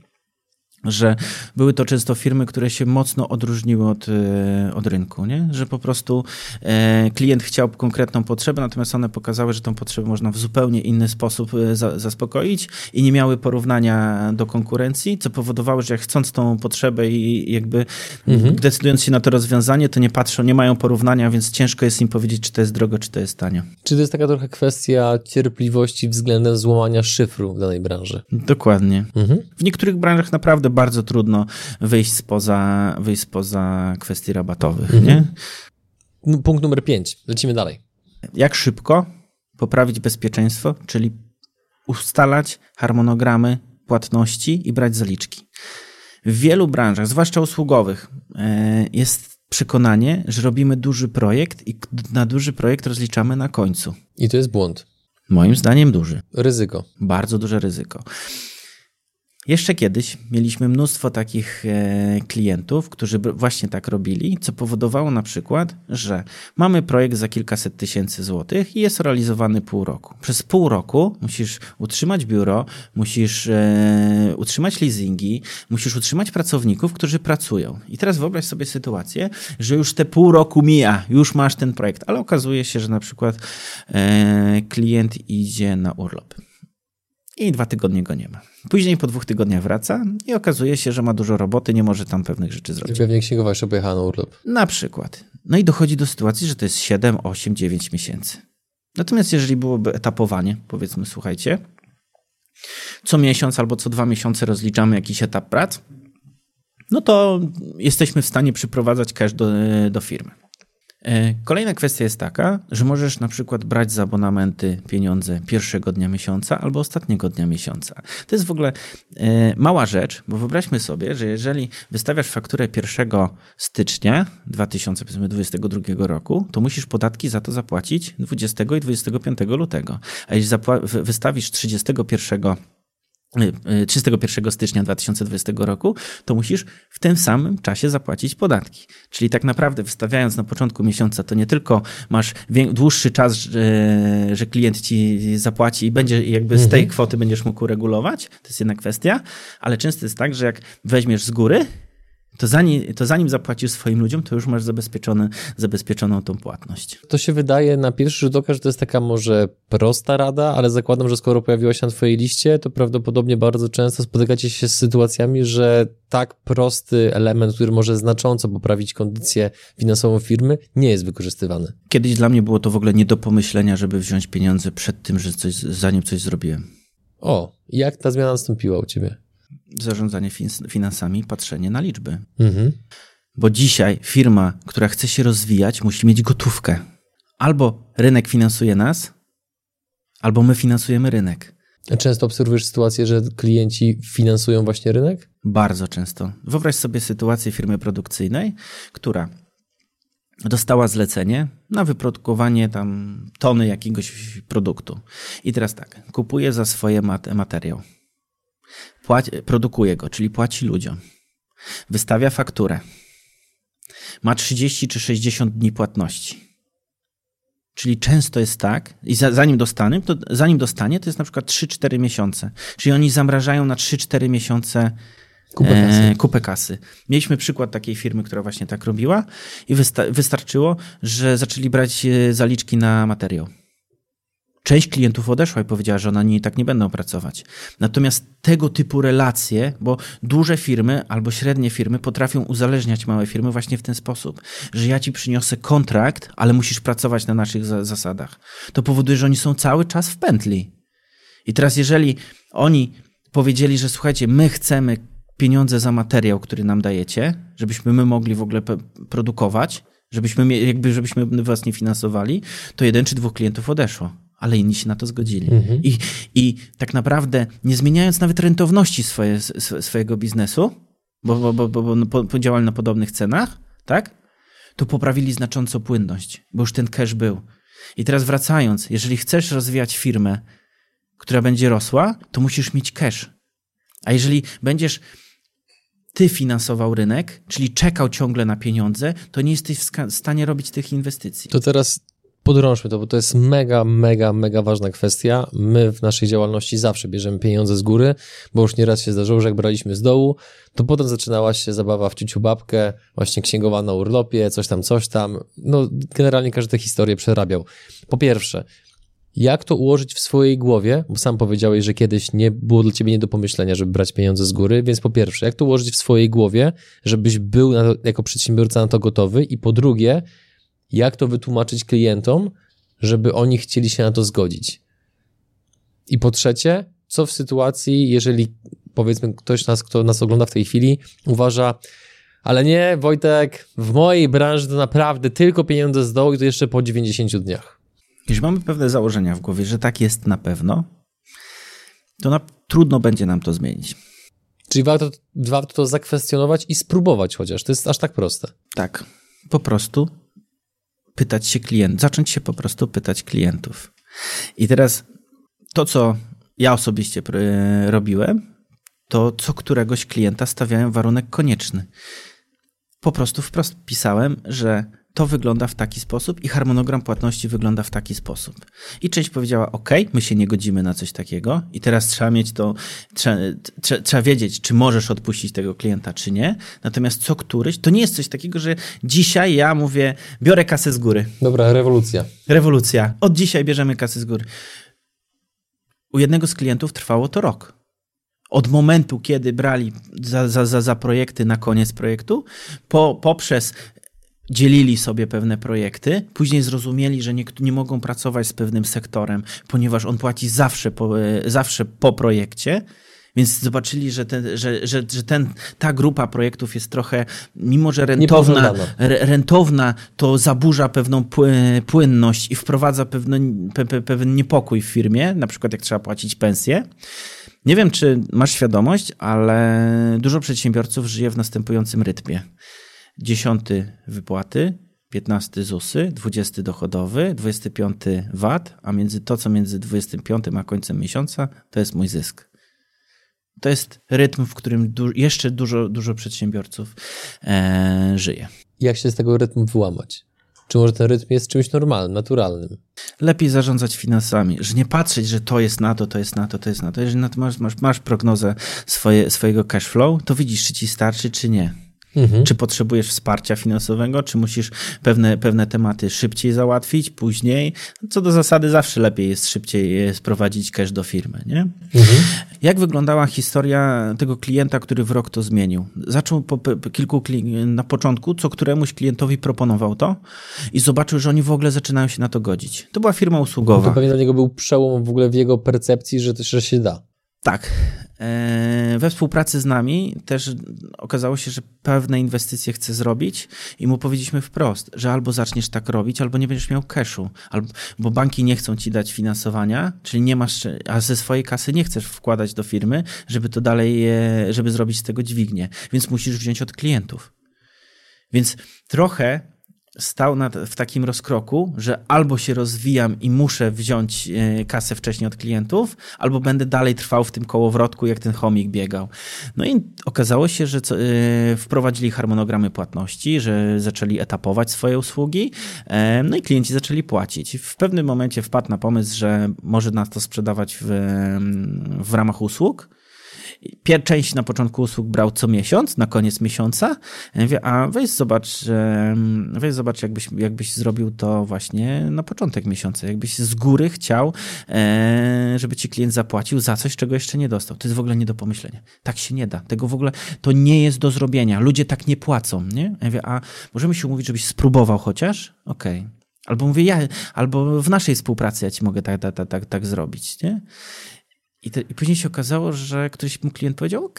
że były to często firmy, które się mocno odróżniły od, e, od rynku, nie? że po prostu e, klient chciał konkretną potrzebę, natomiast one pokazały, że tą potrzebę można w zupełnie inny sposób e, za, zaspokoić i nie miały porównania do konkurencji, co powodowało, że jak chcąc tą potrzebę i jakby mhm. decydując się na to rozwiązanie, to nie patrzą, nie mają porównania, więc ciężko jest im powiedzieć, czy to jest drogo, czy to jest tanio. Czy to jest taka trochę kwestia cierpliwości względem złamania szyfru w danej branży? Dokładnie. Mhm. W niektórych branżach naprawdę naprawdę bardzo trudno wyjść spoza, wyjść spoza kwestii rabatowych, Mhm. nie? No, Punkt numer 5. Lecimy dalej. Jak szybko poprawić bezpieczeństwo, czyli ustalać harmonogramy płatności i brać zaliczki. W wielu branżach, zwłaszcza usługowych, e, jest przekonanie, że robimy duży projekt i na duży projekt rozliczamy na końcu. I to jest błąd. Moim zdaniem duży. Ryzyko. Bardzo duże ryzyko. Jeszcze kiedyś mieliśmy mnóstwo takich e, klientów, którzy właśnie tak robili, co powodowało na przykład, że mamy projekt za kilkaset tysięcy złotych i jest realizowany pół roku. Przez pół roku musisz utrzymać biuro, musisz e, utrzymać leasingi, musisz utrzymać pracowników, którzy pracują. I teraz wyobraź sobie sytuację, że już te pół roku mija, już masz ten projekt, ale okazuje się, że na przykład e, klient idzie na urlop i dwa tygodnie go nie ma. Później po dwóch tygodniach wraca i okazuje się, że ma dużo roboty, nie może tam pewnych rzeczy zrobić. pewnie księgowa jeszcze pojechała na urlop. Na przykład. No i dochodzi do sytuacji, że to jest 7, 8, 9 miesięcy. Natomiast jeżeli byłoby etapowanie, powiedzmy, słuchajcie, co miesiąc albo co dwa miesiące rozliczamy jakiś etap prac, no to jesteśmy w stanie przyprowadzać cash do, do firmy. E, Kolejna kwestia jest taka, że możesz na przykład brać za abonamenty pieniądze pierwszego dnia miesiąca albo ostatniego dnia miesiąca. To jest w ogóle e, mała rzecz, bo wyobraźmy sobie, że jeżeli wystawiasz fakturę 1 stycznia 2022 roku, to musisz podatki za to zapłacić 20 i 25 lutego. A jeśli wystawisz 31 y, y, 31 stycznia 2020 roku, to musisz w tym samym czasie zapłacić podatki. Czyli tak naprawdę wystawiając na początku miesiąca, to nie tylko masz dłuższy czas, że, że klient ci zapłaci i będzie jakby z tej kwoty będziesz mógł regulować, to jest jedna kwestia, ale często jest tak, że jak weźmiesz z góry, to zanim, to zanim zapłacisz swoim ludziom, to już masz zabezpieczone, zabezpieczoną tą płatność. To się wydaje na pierwszy rzut oka, że to jest taka może prosta rada, ale zakładam, że skoro pojawiła się na twojej liście, to prawdopodobnie bardzo często spotykacie się z sytuacjami, że tak prosty element, który może znacząco poprawić kondycję finansową firmy, nie jest wykorzystywany. Kiedyś dla mnie było to w ogóle nie do pomyślenia, żeby wziąć pieniądze przed tym, że coś, zanim coś zrobiłem. O, jak ta zmiana nastąpiła u ciebie? Zarządzanie fin- finansami, patrzenie na liczby. Mhm. Bo dzisiaj firma, która chce się rozwijać, musi mieć gotówkę. Albo rynek finansuje nas, albo my finansujemy rynek. A Często obserwujesz sytuację, że klienci finansują właśnie rynek? Bardzo często. Wyobraź sobie sytuację firmy produkcyjnej, która dostała zlecenie na wyprodukowanie tam tony jakiegoś produktu. I teraz tak, kupuje za swoje mat- materiał. Płaci, produkuje go, czyli płaci ludziom. Wystawia fakturę. Ma 30 czy 60 dni płatności. Czyli często jest tak, i za, zanim dostanie, to zanim dostanie, to jest na przykład 3-4 miesiące. Czyli oni zamrażają na 3-4 miesiące Kupę kasy. e, kupę kasy. Mieliśmy przykład takiej firmy, która właśnie tak robiła i wysta- wystarczyło, że zaczęli brać e, zaliczki na materiał. Część klientów odeszła i powiedziała, że oni i tak nie będą pracować. Natomiast tego typu relacje, bo duże firmy albo średnie firmy potrafią uzależniać małe firmy właśnie w ten sposób, że ja ci przyniosę kontrakt, ale musisz pracować na naszych za- zasadach. To powoduje, że oni są cały czas w pętli. I teraz, jeżeli oni powiedzieli, że słuchajcie, my chcemy pieniądze za materiał, który nam dajecie, żebyśmy my mogli w ogóle produkować, żebyśmy, jakby, żebyśmy was nie finansowali, to jeden czy dwóch klientów odeszło, ale inni się na to zgodzili. I, I tak naprawdę, nie zmieniając nawet rentowności swoje, sw- swojego biznesu, bo, bo, bo, bo, podziałali na podobnych cenach, tak? To poprawili znacząco płynność, bo już ten cash był. I teraz wracając, jeżeli chcesz rozwijać firmę, która będzie rosła, to musisz mieć cash. A jeżeli będziesz ty finansował rynek, czyli czekał ciągle na pieniądze, to nie jesteś w stanie robić tych inwestycji. To teraz podrążmy to, bo to jest mega, mega, mega ważna kwestia. My w naszej działalności zawsze bierzemy pieniądze z góry, bo już nieraz się zdarzyło, że jak braliśmy z dołu, to potem zaczynała się zabawa w ciuciu babkę, właśnie księgowa na urlopie, coś tam, coś tam. No, generalnie każdy tę historię przerabiał. Po pierwsze, jak to ułożyć w swojej głowie, bo sam powiedziałeś, że kiedyś nie było dla ciebie nie do pomyślenia, żeby brać pieniądze z góry, więc po pierwsze, jak to ułożyć w swojej głowie, żebyś był na jako przedsiębiorca na to gotowy i po drugie, jak to wytłumaczyć klientom, żeby oni chcieli się na to zgodzić. I po trzecie, co w sytuacji, jeżeli powiedzmy ktoś nas, kto nas ogląda w tej chwili, uważa, ale nie, Wojtek, w mojej branży to naprawdę tylko pieniądze z dołu i to jeszcze po 90 dniach. Jeśli mamy pewne założenia w głowie, że tak jest na pewno, to na, trudno będzie nam to zmienić. Czyli warto, warto to zakwestionować i spróbować chociaż. To jest aż tak proste. Tak. Po prostu pytać się klientów, zacząć się po prostu pytać klientów. I teraz to, co ja osobiście robiłem, to co któregoś klienta stawiałem warunek konieczny. Po prostu wprost pisałem, że to wygląda w taki sposób i harmonogram płatności wygląda w taki sposób. I część powiedziała, OK, my się nie godzimy na coś takiego i teraz trzeba mieć to, trzeba, trzeba, trzeba, wiedzieć, czy możesz odpuścić tego klienta, czy nie. Natomiast co któryś, to nie jest coś takiego, że dzisiaj ja mówię, biorę kasę z góry. Dobra, rewolucja. Rewolucja. Od dzisiaj bierzemy kasę z góry. U jednego z klientów trwało to rok od momentu, kiedy brali za, za, za, za projekty na koniec projektu, po, poprzez dzielili sobie pewne projekty, później zrozumieli, że nie, nie mogą pracować z pewnym sektorem, ponieważ on płaci zawsze po, e, zawsze po projekcie. Więc zobaczyli, że, ten, że, że, że ten, ta grupa projektów jest trochę, mimo że rentowna, rentowna to zaburza pewną płynność i wprowadza pewne, pe, pe, pewien niepokój w firmie, na przykład jak trzeba płacić pensję. Nie wiem, czy masz świadomość, ale dużo przedsiębiorców żyje w następującym rytmie. 10 wypłaty, 15 ZUSy, 20 dochodowy, 25 VAT, a między to, co między 25 a końcem miesiąca, to jest mój zysk. To jest rytm, w którym du jeszcze dużo, dużo przedsiębiorców e, żyje. Jak się z tego rytmu wyłamać? Czy może ten rytm jest czymś normalnym, naturalnym? Lepiej zarządzać finansami, że nie patrzeć, że to jest na to, to jest na to, to jest na to. Jeżeli masz, masz, masz prognozę swoje, swojego cash flow, to widzisz, czy ci starczy, czy nie. Mhm. Czy potrzebujesz wsparcia finansowego, czy musisz pewne, pewne tematy szybciej załatwić, później? Co do zasady, zawsze lepiej jest szybciej sprowadzić cash do firmy. Nie? Mhm. Jak wyglądała historia tego klienta, który w rok to zmienił? Zaczął po, po kilku na początku, co któremuś klientowi proponował to i zobaczył, że oni w ogóle zaczynają się na to godzić. To była firma usługowa. No to pewnie dla niego był przełom w ogóle w jego percepcji, że, że się da. Tak. E, we współpracy z nami też okazało się, że pewne inwestycje chce zrobić i mu powiedzieliśmy wprost, że albo zaczniesz tak robić, albo nie będziesz miał cashu, albo, bo banki nie chcą ci dać finansowania, czyli nie masz, a ze swojej kasy nie chcesz wkładać do firmy, żeby to dalej, żeby zrobić z tego dźwignię, więc musisz wziąć od klientów. Więc trochę stał na, w takim rozkroku, że albo się rozwijam i muszę wziąć e, kasę wcześniej od klientów, albo będę dalej trwał w tym kołowrotku, jak ten chomik biegał. No i okazało się, że co, yy, wprowadzili harmonogramy płatności, że zaczęli etapować swoje usługi, yy, no i klienci zaczęli płacić. W pewnym momencie wpadł na pomysł, że może nas to sprzedawać w, w ramach usług, część na początku usług brał co miesiąc, na koniec miesiąca. mówię, a weź zobacz, weź zobacz jakbyś, jakbyś zrobił to właśnie na początek miesiąca. Jakbyś z góry chciał, żeby ci klient zapłacił za coś, czego jeszcze nie dostał. To jest w ogóle nie do pomyślenia. Tak się nie da. Tego w ogóle, to nie jest do zrobienia. Ludzie tak nie płacą, nie? Ja mówię, a możemy się umówić, żebyś spróbował chociaż? Okej. Okay. Albo mówię ja, albo w naszej współpracy ja ci mogę tak, tak, tak, tak, tak zrobić, nie? I, te, I, później się okazało, że któryś mu klient powiedział: OK,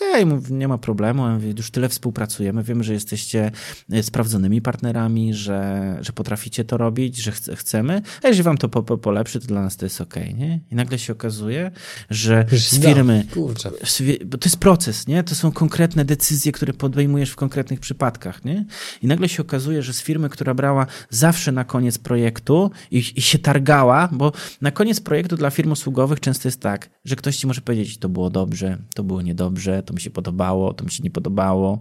nie ma problemu, już tyle współpracujemy, wiemy, że jesteście e, sprawdzonymi partnerami, że, że potraficie to robić, że ch chcemy, a jeżeli wam to po, po, polepszy, to dla nas to jest OK. Nie? I nagle się okazuje, że z firmy. Bo to jest proces, nie? To są konkretne decyzje, które podejmujesz w konkretnych przypadkach. Nie? I nagle się okazuje, że z firmy, która brała zawsze na koniec projektu i, i się targała, bo na koniec projektu dla firm usługowych często jest tak, że ktoś ktoś ci może powiedzieć, to było dobrze, to było niedobrze, to mi się podobało, to mi się nie podobało.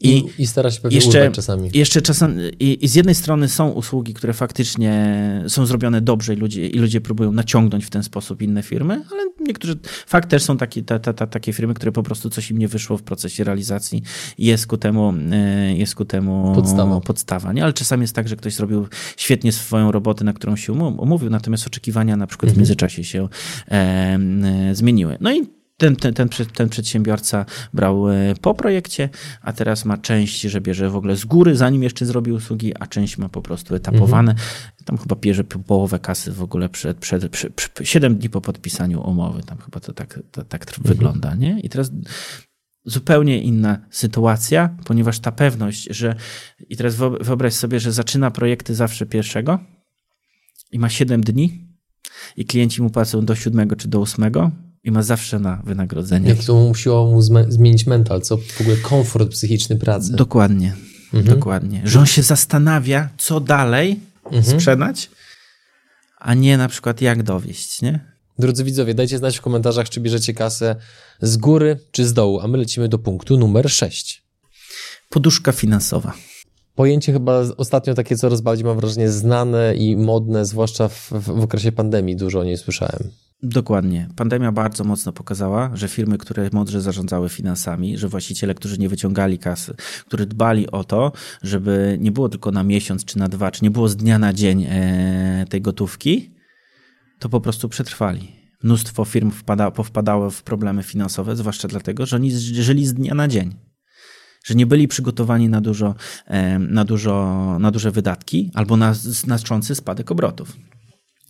I, I stara się pewnie jeszcze, czasami. Jeszcze czasem, i, i, z jednej strony są usługi, które faktycznie są zrobione dobrze i ludzie, i ludzie próbują naciągnąć w ten sposób inne firmy, ale niektórzy, fakt też są takie, ta, ta, ta, takie firmy, które po prostu coś im nie wyszło w procesie realizacji i jest ku temu, e, jest ku temu podstawa. podstawa nie? Ale czasami jest tak, że ktoś zrobił świetnie swoją robotę, na którą się umówił, natomiast oczekiwania na przykład mhm. w międzyczasie się e, e, zmieniły. No i ten, ten, ten, ten, przedsiębiorca brał e, po projekcie, a teraz ma część, że bierze w ogóle z góry, zanim jeszcze zrobi usługi, a część ma po prostu etapowane. Mhm. Tam chyba bierze połowę kasy w ogóle przed, przed, przed, przed 7 dni po podpisaniu umowy. Tam chyba to tak, to, tak mhm. wygląda, nie? I teraz zupełnie inna sytuacja, ponieważ ta pewność, że i teraz wyobraź sobie, że zaczyna projekty zawsze pierwszego i ma 7 dni i klienci mu płacą do 7 czy do 8 i ma zawsze na wynagrodzenie. Jak to musiało mu zmienić mental, co w ogóle komfort psychiczny pracy. Dokładnie, mhm. dokładnie. Że on się zastanawia, co dalej mhm. sprzedać, a nie na przykład jak dowieść, nie? Drodzy widzowie, dajcie znać w komentarzach, czy bierzecie kasę z góry czy z dołu, a my lecimy do punktu numer 6. Poduszka finansowa. Pojęcie chyba ostatnio takie coraz bardziej, mam wrażenie, znane i modne, zwłaszcza w, w, w okresie pandemii dużo o niej słyszałem. Dokładnie. Pandemia bardzo mocno pokazała, że firmy, które mądrze zarządzały finansami, że właściciele, którzy nie wyciągali kasy, którzy dbali o to, żeby nie było tylko na miesiąc czy na dwa, czy nie było z dnia na dzień e, tej gotówki, to po prostu przetrwali. Mnóstwo firm wpada, powpadało w problemy finansowe, zwłaszcza dlatego, że oni żyli z dnia na dzień. Że nie byli przygotowani na, dużo, na, dużo, na duże wydatki albo na znaczący spadek obrotów.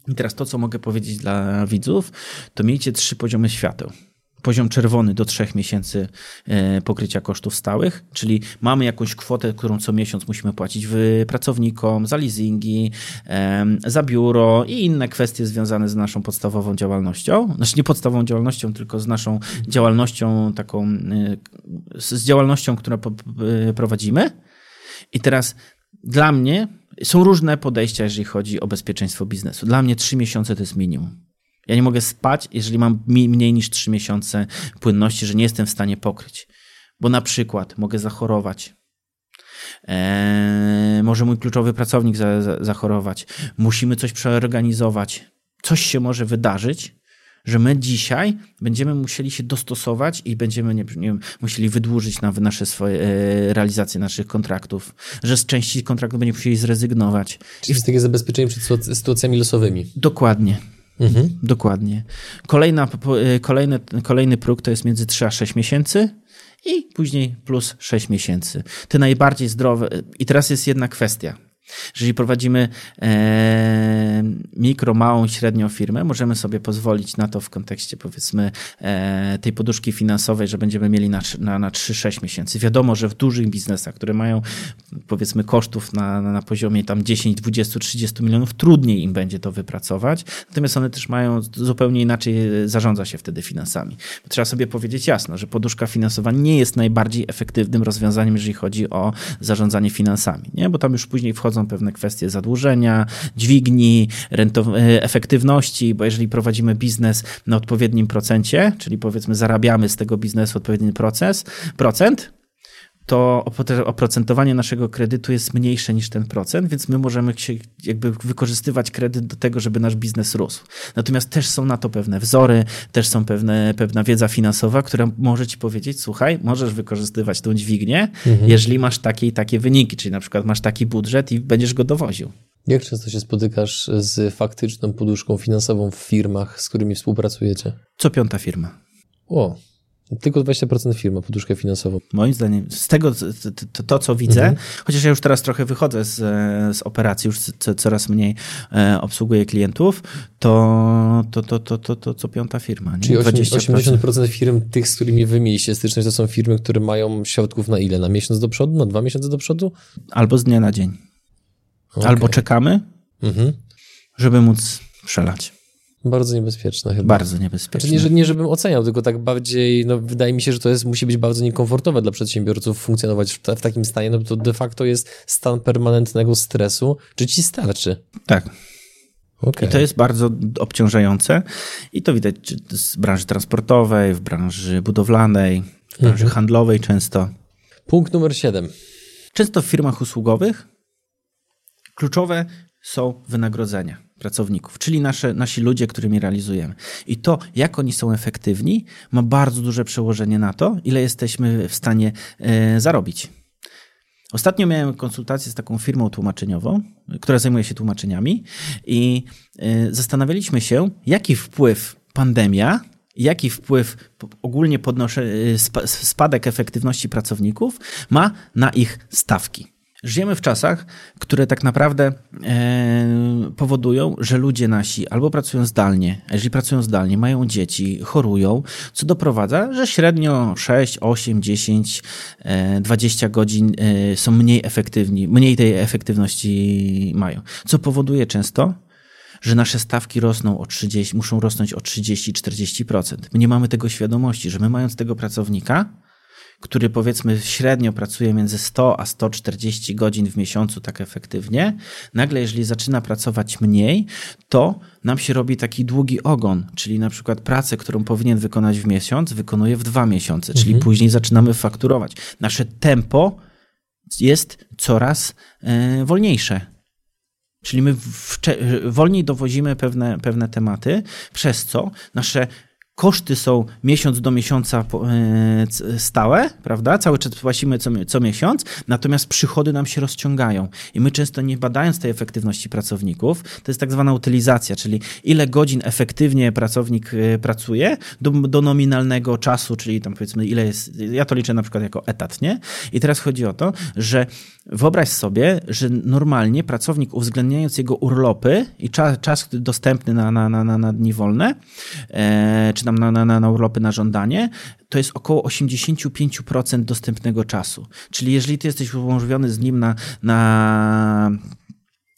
I teraz to, co mogę powiedzieć dla widzów, to miejcie trzy poziomy świateł poziom czerwony do trzech miesięcy e, pokrycia kosztów stałych, czyli mamy jakąś kwotę, którą co miesiąc musimy płacić pracownikom za leasingi, za biuro i inne kwestie związane z naszą podstawową działalnością. Znaczy nie podstawową działalnością, tylko z naszą działalnością taką, e, z działalnością, którą e, prowadzimy. I teraz dla mnie są różne podejścia, jeżeli chodzi o bezpieczeństwo biznesu. Dla mnie trzy miesiące to jest minimum. Ja nie mogę spać, jeżeli mam mniej niż 3 miesiące płynności, że nie jestem w stanie pokryć. Bo na przykład mogę zachorować. Eee, może mój kluczowy pracownik za, za, zachorować. Musimy coś przeorganizować. Coś się może wydarzyć, że my dzisiaj będziemy musieli się dostosować i będziemy nie, nie wiem, musieli wydłużyć na nasze swoje e, realizacje naszych kontraktów, że z części kontraktów będziemy musieli zrezygnować. Czyli jest takie zabezpieczenie przed sytuacjami losowymi. Dokładnie. Mhm. Dokładnie. Kolejna, y, kolejny, kolejny próg to jest między 3 a 6 miesięcy i później plus 6 miesięcy. Te najbardziej zdrowe. I teraz jest jedna kwestia. Jeżeli prowadzimy e, mikro, małą, średnią firmę, możemy sobie pozwolić na to w kontekście powiedzmy e, tej poduszki finansowej, że będziemy mieli na, na, na 3-6 miesięcy. Wiadomo, że w dużych biznesach, które mają powiedzmy kosztów na, na poziomie tam 10, 20, 30 milionów, trudniej im będzie to wypracować. Natomiast one też mają zupełnie inaczej zarządza się wtedy finansami. Trzeba sobie powiedzieć jasno, że poduszka finansowa nie jest najbardziej efektywnym rozwiązaniem, jeżeli chodzi o zarządzanie finansami, nie? bo tam już później wchodzą pewne kwestie zadłużenia, dźwigni, e, efektywności, bo jeżeli prowadzimy biznes na odpowiednim procencie, czyli powiedzmy zarabiamy z tego biznesu odpowiedni proces, procent, to oprocentowanie naszego kredytu jest mniejsze niż ten procent, więc my możemy się jakby wykorzystywać kredyt do tego, żeby nasz biznes rósł. Natomiast też są na to pewne wzory, też są pewne, pewna wiedza finansowa, która może ci powiedzieć, słuchaj, możesz wykorzystywać tą dźwignię, mhm. jeżeli masz takie i takie wyniki, czyli na przykład masz taki budżet i będziesz go dowoził. Jak często się spotykasz z faktyczną poduszką finansową w firmach, z którymi współpracujecie? Co piąta firma. O, tylko 20% firma, poduszkę finansową. Moim zdaniem, z tego, to, to co widzę, mhm. chociaż ja już teraz trochę wychodzę z, z operacji, już coraz mniej e, obsługuję klientów, to, to, to, to, to, to co piąta firma. Nie? Czyli 20%. 80% firm, tych, z którymi wy mieliście styczność, to są firmy, które mają środków na ile? Na miesiąc do przodu? Na dwa miesiące do przodu? Albo z dnia na dzień. Okay. Albo czekamy, mhm. żeby móc przelać. Bardzo niebezpieczne chyba. Bardzo niebezpieczne. Znaczy nie, nie, żebym oceniał, tylko tak bardziej, no wydaje mi się, że to jest, musi być bardzo niekomfortowe dla przedsiębiorców funkcjonować w, w takim stanie, no bo to de facto jest stan permanentnego stresu. Czy ci starczy? Tak. Okay. I to jest bardzo obciążające i to widać w branży transportowej, w branży budowlanej, w branży mhm. handlowej często. Punkt numer 7. Często w firmach usługowych kluczowe są wynagrodzenia pracowników, czyli nasze, nasi ludzie, którymi realizujemy. I to, jak oni są efektywni, ma bardzo duże przełożenie na to, ile jesteśmy w stanie e, zarobić. Ostatnio miałem konsultację z taką firmą tłumaczeniową, która zajmuje się tłumaczeniami, i e, zastanawialiśmy się, jaki wpływ pandemia jaki wpływ ogólnie podnoszę, y, spadek efektywności pracowników ma na ich stawki. Żyjemy w czasach, które tak naprawdę e, powodują, że ludzie nasi albo pracują zdalnie, jeżeli pracują zdalnie, mają dzieci, chorują, co doprowadza, że średnio 6, 8, 10, e, 20 godzin e, są mniej efektywni, mniej tej efektywności mają. Co powoduje często, że nasze stawki rosną o 30, muszą rosnąć o 30-40%. My nie mamy tego świadomości, że my mając tego pracownika, który powiedzmy średnio pracuje między 100 a 140 godzin w miesiącu tak efektywnie, nagle jeżeli zaczyna pracować mniej, to nam się robi taki długi ogon, czyli na przykład pracę, którą powinien wykonać w miesiąc, wykonuje w dwa miesiące, czyli mhm. później zaczynamy fakturować. Nasze tempo jest coraz e, wolniejsze. Czyli my wolniej dowozimy pewne, pewne tematy, przez co nasze koszty są miesiąc do miesiąca e, stałe, prawda? Cały czas płacimy co, co miesiąc, natomiast przychody nam się rozciągają. I my często nie badając tej efektywności pracowników, to jest tak zwana utylizacja, czyli ile godzin efektywnie pracownik e, pracuje do, do nominalnego czasu, czyli tam powiedzmy ile jest, ja to liczę na przykład jako etat, nie? I teraz chodzi o to, że wyobraź sobie, że normalnie pracownik uwzględniając jego urlopy i czas, czas dostępny na, na, na, na dni wolne, e, czy tam na, na, na urlopy na żądanie, to jest około 85% dostępnego czasu. Czyli jeżeli ty jesteś umożliwiony z nim na, na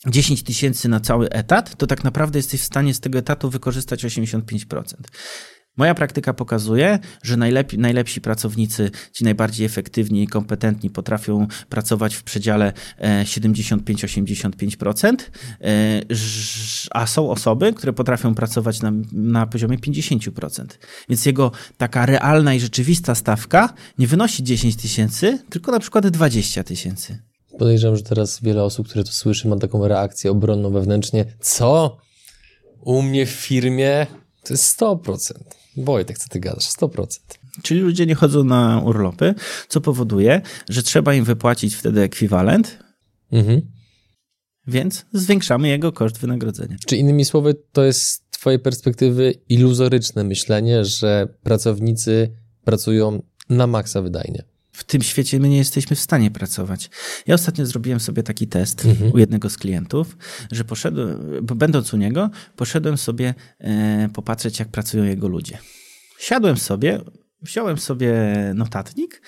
10 tysięcy na cały etat, to tak naprawdę jesteś w stanie z tego etatu wykorzystać 85%. Moja praktyka pokazuje, że najlepi, najlepsi pracownicy, ci najbardziej efektywni i kompetentni potrafią pracować w przedziale 75-85%, e, e, a są osoby, które potrafią pracować na, na poziomie 50%. Więc jego taka realna i rzeczywista stawka nie wynosi 10 tysięcy, tylko na przykład 20 tysięcy. Podejrzewam, że teraz wiele osób, które to słyszy, ma taką reakcję obronną wewnętrznie. Co? U mnie w firmie to jest 100%. Wojtek, co ty gadasz? 100%. Czyli ludzie nie chodzą na urlopy, co powoduje, że trzeba im wypłacić wtedy ekwiwalent, mhm. więc zwiększamy jego koszt wynagrodzenia. Czy innymi słowy, to jest z twojej perspektywy iluzoryczne myślenie, że pracownicy pracują na maksa wydajnie? W tym świecie my nie jesteśmy w stanie pracować. Ja ostatnio zrobiłem sobie taki test mhm. u jednego z klientów, że poszedłem, bo będąc u niego, poszedłem sobie e, popatrzeć, jak pracują jego ludzie. Siadłem sobie, wziąłem sobie notatnik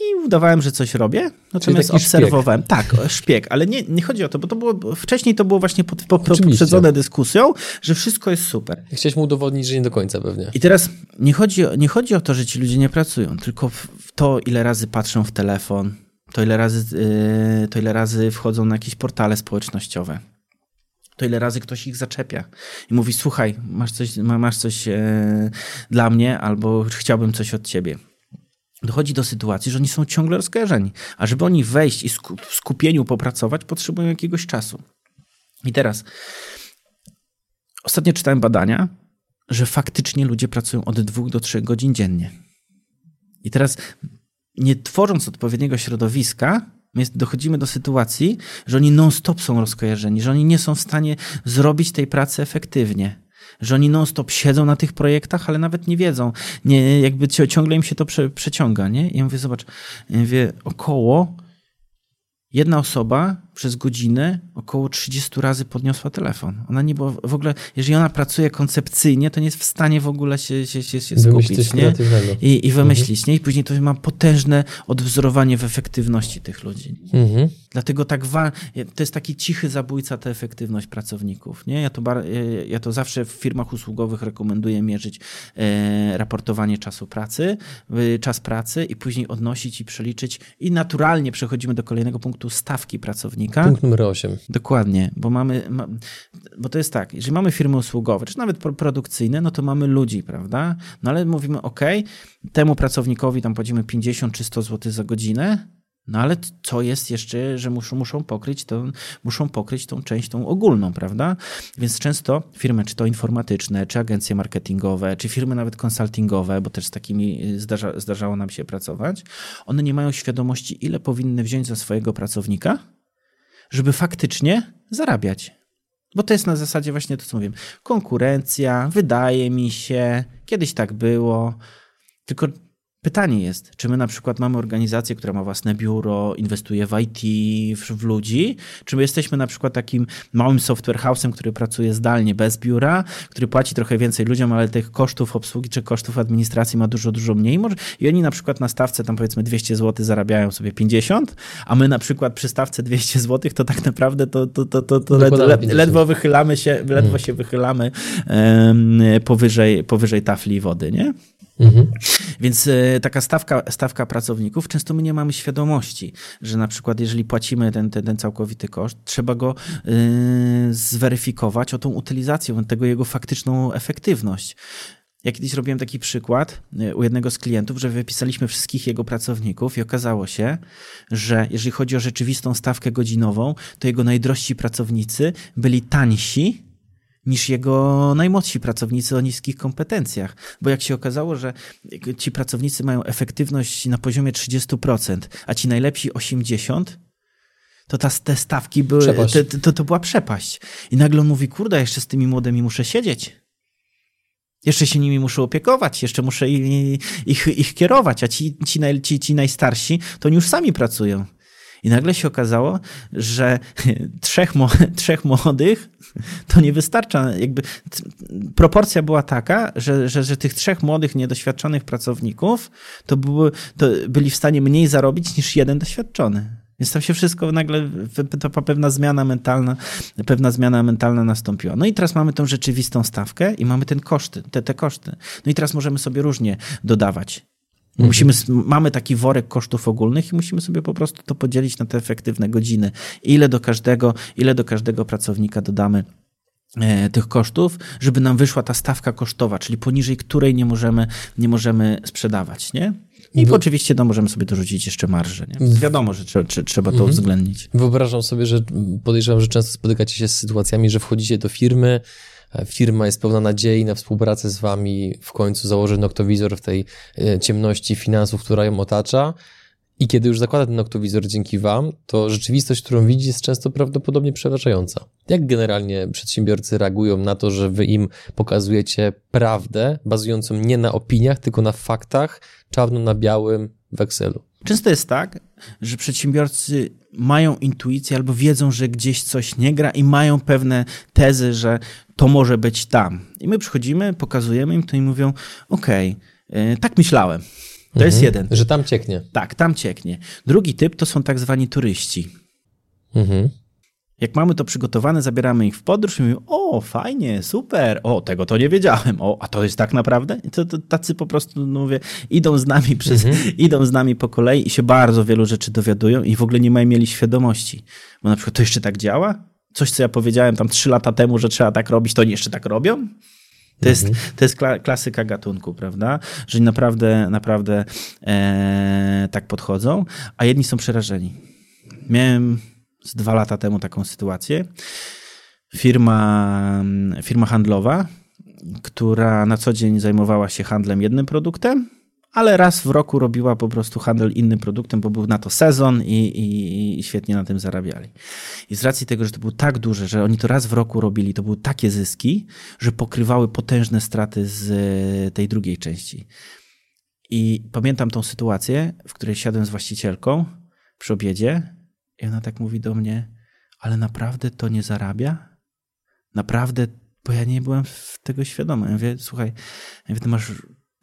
i udawałem, że coś robię. Natomiast obserwowałem. Szpieg. Tak, szpieg, ale nie, nie chodzi o to, bo to było wcześniej to było właśnie pod, pod, poprzedzone dyskusją, że wszystko jest super. Chciałeś mu udowodnić, że nie do końca pewnie. I teraz nie chodzi, nie chodzi o to, że ci ludzie nie pracują, tylko w to, ile razy patrzą w telefon, to ile razy, yy, to ile razy wchodzą na jakieś portale społecznościowe to ile razy ktoś ich zaczepia i mówi: Słuchaj, masz coś, masz coś e, dla mnie, albo chciałbym coś od ciebie dochodzi do sytuacji, że oni są ciągle rozkojarzeni. A żeby oni wejść i w skupieniu popracować, potrzebują jakiegoś czasu. I teraz, ostatnio czytałem badania, że faktycznie ludzie pracują od dwóch do trzech godzin dziennie. I teraz, nie tworząc odpowiedniego środowiska, dochodzimy do sytuacji, że oni non-stop są rozkojarzeni, że oni nie są w stanie zrobić tej pracy efektywnie że oni non-stop siedzą na tych projektach, ale nawet nie wiedzą, nie, jakby ciągle im się to prze, przeciąga, nie? I ja mówię, zobacz, ja mówię, około jedna osoba przez godzinę około 30 razy podniosła telefon. Ona nie była w ogóle, jeżeli ona pracuje koncepcyjnie, to nie jest w stanie w ogóle się, się, się, się skupić nie? I, i wymyślić. Mhm. Nie? I później to ma potężne odwzorowanie w efektywności tych ludzi. Mhm. Dlatego tak wa- to jest taki cichy zabójca ta efektywność pracowników. Nie? Ja, to bar- ja to zawsze w firmach usługowych rekomenduję mierzyć e, raportowanie czasu pracy, e, czas pracy i później odnosić i przeliczyć. I naturalnie przechodzimy do kolejnego punktu stawki Punkt numer 8. Dokładnie, bo mamy, bo to jest tak, jeżeli mamy firmy usługowe, czy nawet produkcyjne, no to mamy ludzi, prawda? No ale mówimy, ok, temu pracownikowi tam płacimy 50 czy 100 zł za godzinę, no ale co jest jeszcze, że muszą, muszą, pokryć tą, muszą pokryć tą część, tą ogólną, prawda? Więc często firmy, czy to informatyczne, czy agencje marketingowe, czy firmy nawet konsultingowe, bo też z takimi zdarza, zdarzało nam się pracować, one nie mają świadomości, ile powinny wziąć za swojego pracownika, żeby faktycznie zarabiać. Bo to jest na zasadzie właśnie to, co mówiłem. Konkurencja, wydaje mi się, kiedyś tak było. Tylko Pytanie jest, czy my na przykład mamy organizację, która ma własne biuro, inwestuje w IT, w, ludzi, czy my jesteśmy na przykład takim małym software house'em, który pracuje zdalnie, bez biura, który płaci trochę więcej ludziom, ale tych kosztów obsługi czy kosztów administracji ma dużo, dużo mniej. I oni na przykład na stawce tam powiedzmy 200 zł zarabiają sobie 50, a my na przykład przy stawce 200 zł to tak naprawdę to, to, to, to, to led, led, ledwo wychylamy się, ledwo hmm. się wychylamy um, powyżej, powyżej tafli wody, nie? Mhm. Więc e, taka stawka, stawka pracowników, często my nie mamy świadomości, że na przykład jeżeli płacimy ten, ten, ten całkowity koszt, trzeba go y, zweryfikować o tą utylizację, tego jego faktyczną efektywność. Ja kiedyś robiłem taki przykład e, u jednego z klientów, że wypisaliśmy wszystkich jego pracowników i okazało się, że jeżeli chodzi o rzeczywistą stawkę godzinową, to jego najdrożsi pracownicy byli tańsi niż jego najmłodsi pracownicy o niskich kompetencjach. Bo jak się okazało, że ci pracownicy mają efektywność na poziomie 30%, a ci najlepsi 80%, to ta, te stawki były, to, to, to była przepaść. I nagle on mówi, kurde, jeszcze z tymi młodymi muszę siedzieć. Jeszcze się nimi muszę opiekować, jeszcze muszę ich, ich, ich kierować, a ci, ci, naj, ci, ci najstarsi to oni już sami pracują. I nagle się okazało, że trzech, trzech młodych to nie wystarcza. Jakby proporcja była taka, że, że, że tych trzech młodych, niedoświadczonych pracowników to, były, to byli w stanie mniej zarobić niż jeden doświadczony. Więc tam się wszystko nagle, to pewna zmiana mentalna, pewna zmiana mentalna nastąpiła. No i teraz mamy tą rzeczywistą stawkę i mamy ten koszty, te, te koszty. No i teraz możemy sobie różnie dodawać Mhm. Musimy, mamy taki worek kosztów ogólnych i musimy sobie po prostu to podzielić na te efektywne godziny. Ile do każdego, ile do każdego pracownika dodamy e, tych kosztów, żeby nam wyszła ta stawka kosztowa, czyli poniżej której nie możemy, nie możemy sprzedawać, nie? I Wy... oczywiście no, możemy sobie dorzucić jeszcze marżę. Nie? Wiadomo, że trzeba, trzeba to mhm. uwzględnić. Wyobrażam sobie, że podejrzewam, że często spotykacie się z sytuacjami, że wchodzicie do firmy, firma jest pełna nadziei na współpracę z wami, w końcu założy noktowizor w tej e, ciemności finansów, która ją otacza. I kiedy już zakłada ten noktowizor dzięki Wam, to rzeczywistość, którą widzi, jest często prawdopodobnie przeważająca. Jak generalnie przedsiębiorcy reagują na to, że Wy im pokazujecie prawdę, bazującą nie na opiniach, tylko na faktach, czarno na białym w Excelu? Często jest tak, że przedsiębiorcy mają intuicję albo wiedzą, że gdzieś coś nie gra i mają pewne tezy, że to może być tam. I my przychodzimy, pokazujemy im to i mówią: OK, tak myślałem. To mhm, jest jeden. Że tam cieknie. Tak, tam cieknie. Drugi typ to są tak zwani turyści. Mhm. Jak mamy to przygotowane, zabieramy ich w podróż i mówimy, o, fajnie, super, o, tego to nie wiedziałem, o, a to jest tak naprawdę? I to, to tacy po prostu, no mówię, idą z nami przez, mhm. idą z nami po kolei i się bardzo wielu rzeczy dowiadują i w ogóle nie mają mieli świadomości. Bo na przykład to jeszcze tak działa? Coś, co ja powiedziałem tam trzy lata temu, że trzeba tak robić, to oni jeszcze tak robią? To jest, mhm. to jest klasyka gatunku, prawda? Że naprawdę, naprawdę e, tak podchodzą, a jedni są przerażeni. Miałem z dwa lata temu taką sytuację. Firma, firma handlowa, która na co dzień zajmowała się handlem jednym produktem, ale raz w roku robiła po prostu handel innym produktem, bo był na to sezon i, i, i, świetnie na tym zarabiali. I z racji tego, że to było tak duże, że oni to raz w roku robili, to były takie zyski, że pokrywały potężne straty z e, tej drugiej części. I pamiętam tą sytuację, w której siadłem z właścicielką przy obiedzie i ona tak mówi do mnie, ale naprawdę to nie zarabia? Naprawdę, bo ja nie byłem tego świadomy. Ja mówię, słuchaj, ja mówię, ty masz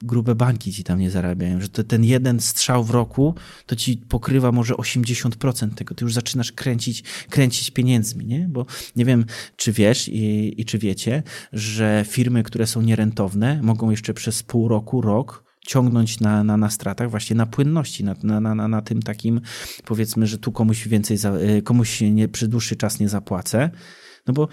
grube banki ci tam nie zarabiają, że to ten jeden strzał w roku to ci pokrywa może 80% tego. Ty już zaczynasz kręcić, kręcić pieniędzmi, nie? Bo nie wiem, czy wiesz i, i czy wiecie, że firmy, które są nierentowne, mogą jeszcze przez pół roku, rok ciągnąć na, na, na stratach, właśnie na płynności, na, na, na, na tym takim, powiedzmy, że tu komuś więcej, za, y, komuś nie, przez dłuższy czas nie zapłacę. No bo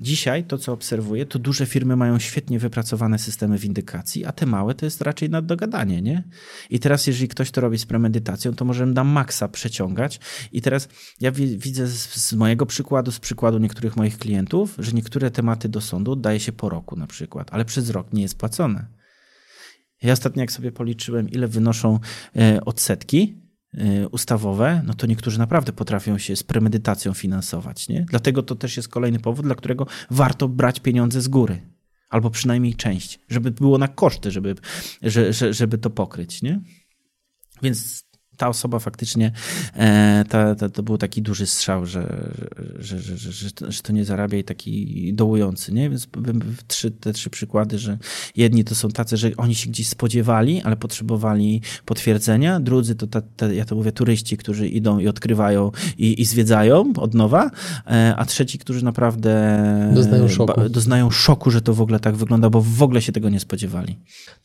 Dzisiaj to, co obserwuję, to duże firmy mają świetnie wypracowane systemy windykacji, a te małe to jest raczej naddogadanie, nie? I teraz, jeżeli ktoś to robi z premedytacją, to możemy na maksa przeciągać. I teraz ja widzę z, mojego przykładu, z przykładu niektórych moich klientów, że niektóre tematy do sądu oddaje się po roku na przykład, ale przez rok nie jest płacone. Ja ostatnio, jak sobie policzyłem, ile wynoszą e, odsetki, y, ustawowe, no to niektórzy naprawdę potrafią się z premedytacją finansować. Nie? Dlatego to też jest kolejny powód, dla którego warto brać pieniądze z góry. Albo przynajmniej część, żeby było na koszty, żeby, żeby, żeby to pokryć. Nie? Więc ta osoba faktycznie, e, ta, ta, to był taki duży strzał, że, że, że, że, że, to nie zarabia i taki dołujący, nie? Więc trzy, te trzy przykłady, że jedni to są tacy, że oni się gdzieś spodziewali, ale potrzebowali potwierdzenia, drudzy to, ta, ta, ja to mówię, turyści, którzy idą i odkrywają i, i zwiedzają od nowa, e, a trzeci, którzy naprawdę doznają szoku. doznają szoku, że to w ogóle tak wygląda, bo w ogóle się tego nie spodziewali.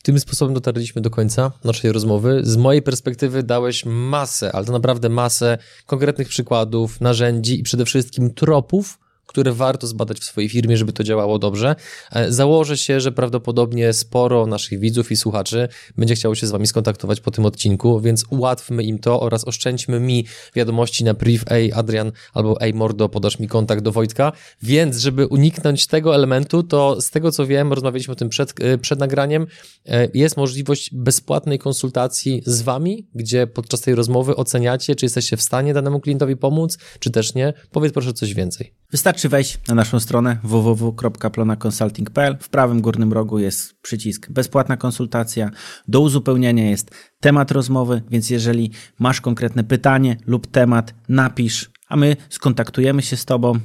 Tym sposobem dotarliśmy do końca naszej rozmowy. Z mojej perspektywy dałeś masę, ale to naprawdę masę konkretnych przykładów, narzędzi i przede wszystkim tropów, które warto zbadać w swojej firmie, żeby to działało dobrze. E, założę się, że prawdopodobnie sporo naszych widzów i słuchaczy będzie chciało się z Wami skontaktować po tym odcinku, więc ułatwmy im to oraz oszczędźmy mi wiadomości na priv, ej Adrian albo ej Mordo, podasz mi kontakt do Wojtka, więc żeby uniknąć tego elementu, to z tego co wiem, rozmawialiśmy o tym przed, e, przed nagraniem, e, jest możliwość bezpłatnej konsultacji z Wami, gdzie podczas tej rozmowy oceniacie, czy jesteście w stanie danemu klientowi pomóc, czy też nie. Powiedz proszę coś więcej. Wystarczy wejść na naszą stronę www.plonaconsulting.pl. W prawym górnym rogu jest przycisk bezpłatna konsultacja. Do uzupełnienia jest temat rozmowy, więc jeżeli masz konkretne pytanie lub temat, napisz, a my skontaktujemy się z Tobą.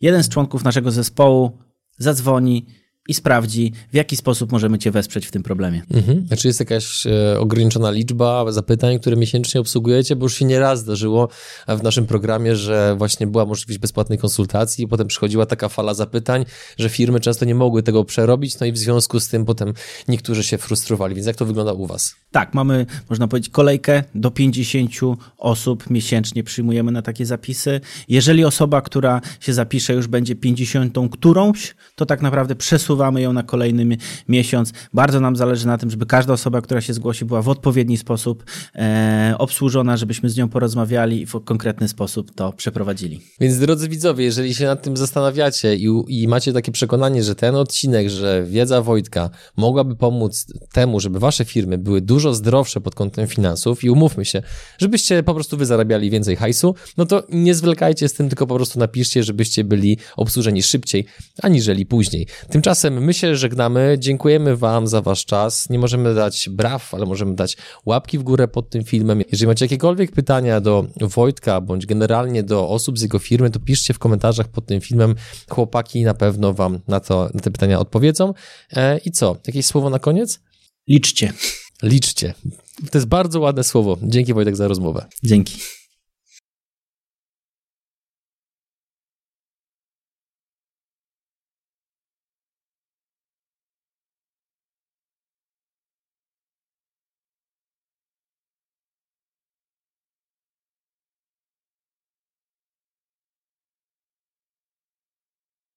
Jeden z członków naszego zespołu zadzwoni i sprawdzi, w jaki sposób możemy Cię wesprzeć w tym problemie. Mhm. Czy jest jakaś e, ograniczona liczba zapytań, które miesięcznie obsługujecie? Bo już się nieraz zdarzyło w naszym programie, że właśnie była możliwość bezpłatnej konsultacji, i potem przychodziła taka fala zapytań, że firmy często nie mogły tego przerobić, no i w związku z tym potem niektórzy się frustrowali. Więc jak to wygląda u Was? Tak, mamy, można powiedzieć, kolejkę do 50 osób miesięcznie przyjmujemy na takie zapisy. Jeżeli osoba, która się zapisze, już będzie 50 którąś, to tak naprawdę przesuwa przesuwamy ją na kolejny miesiąc. Bardzo nam zależy na tym, żeby każda osoba, która się zgłosi, była w odpowiedni sposób e, obsłużona, żebyśmy z nią porozmawiali i w konkretny sposób to przeprowadzili. Więc drodzy widzowie, jeżeli się nad tym zastanawiacie i, i macie takie przekonanie, że ten odcinek, że wiedza Wojtka mogłaby pomóc temu, żeby wasze firmy były dużo zdrowsze pod kątem finansów i umówmy się, żebyście po prostu wy zarabiali więcej hajsu, no to nie zwlekajcie z tym, tylko po prostu napiszcie, żebyście byli obsłużeni szybciej, aniżeli później. Tymczasem Tymczasem my się żegnamy. Dziękujemy Wam za Wasz czas. Nie możemy dać braw, ale możemy dać łapki w górę pod tym filmem. Jeżeli macie jakiekolwiek pytania do Wojtka, bądź generalnie do osób z jego firmy, to piszcie w komentarzach pod tym filmem. Chłopaki na pewno Wam na, to, na te pytania odpowiedzą. E, I co? Jakieś słowo na koniec? Liczcie. Liczcie. To jest bardzo ładne słowo. Dzięki Wojtek za rozmowę. Dzięki.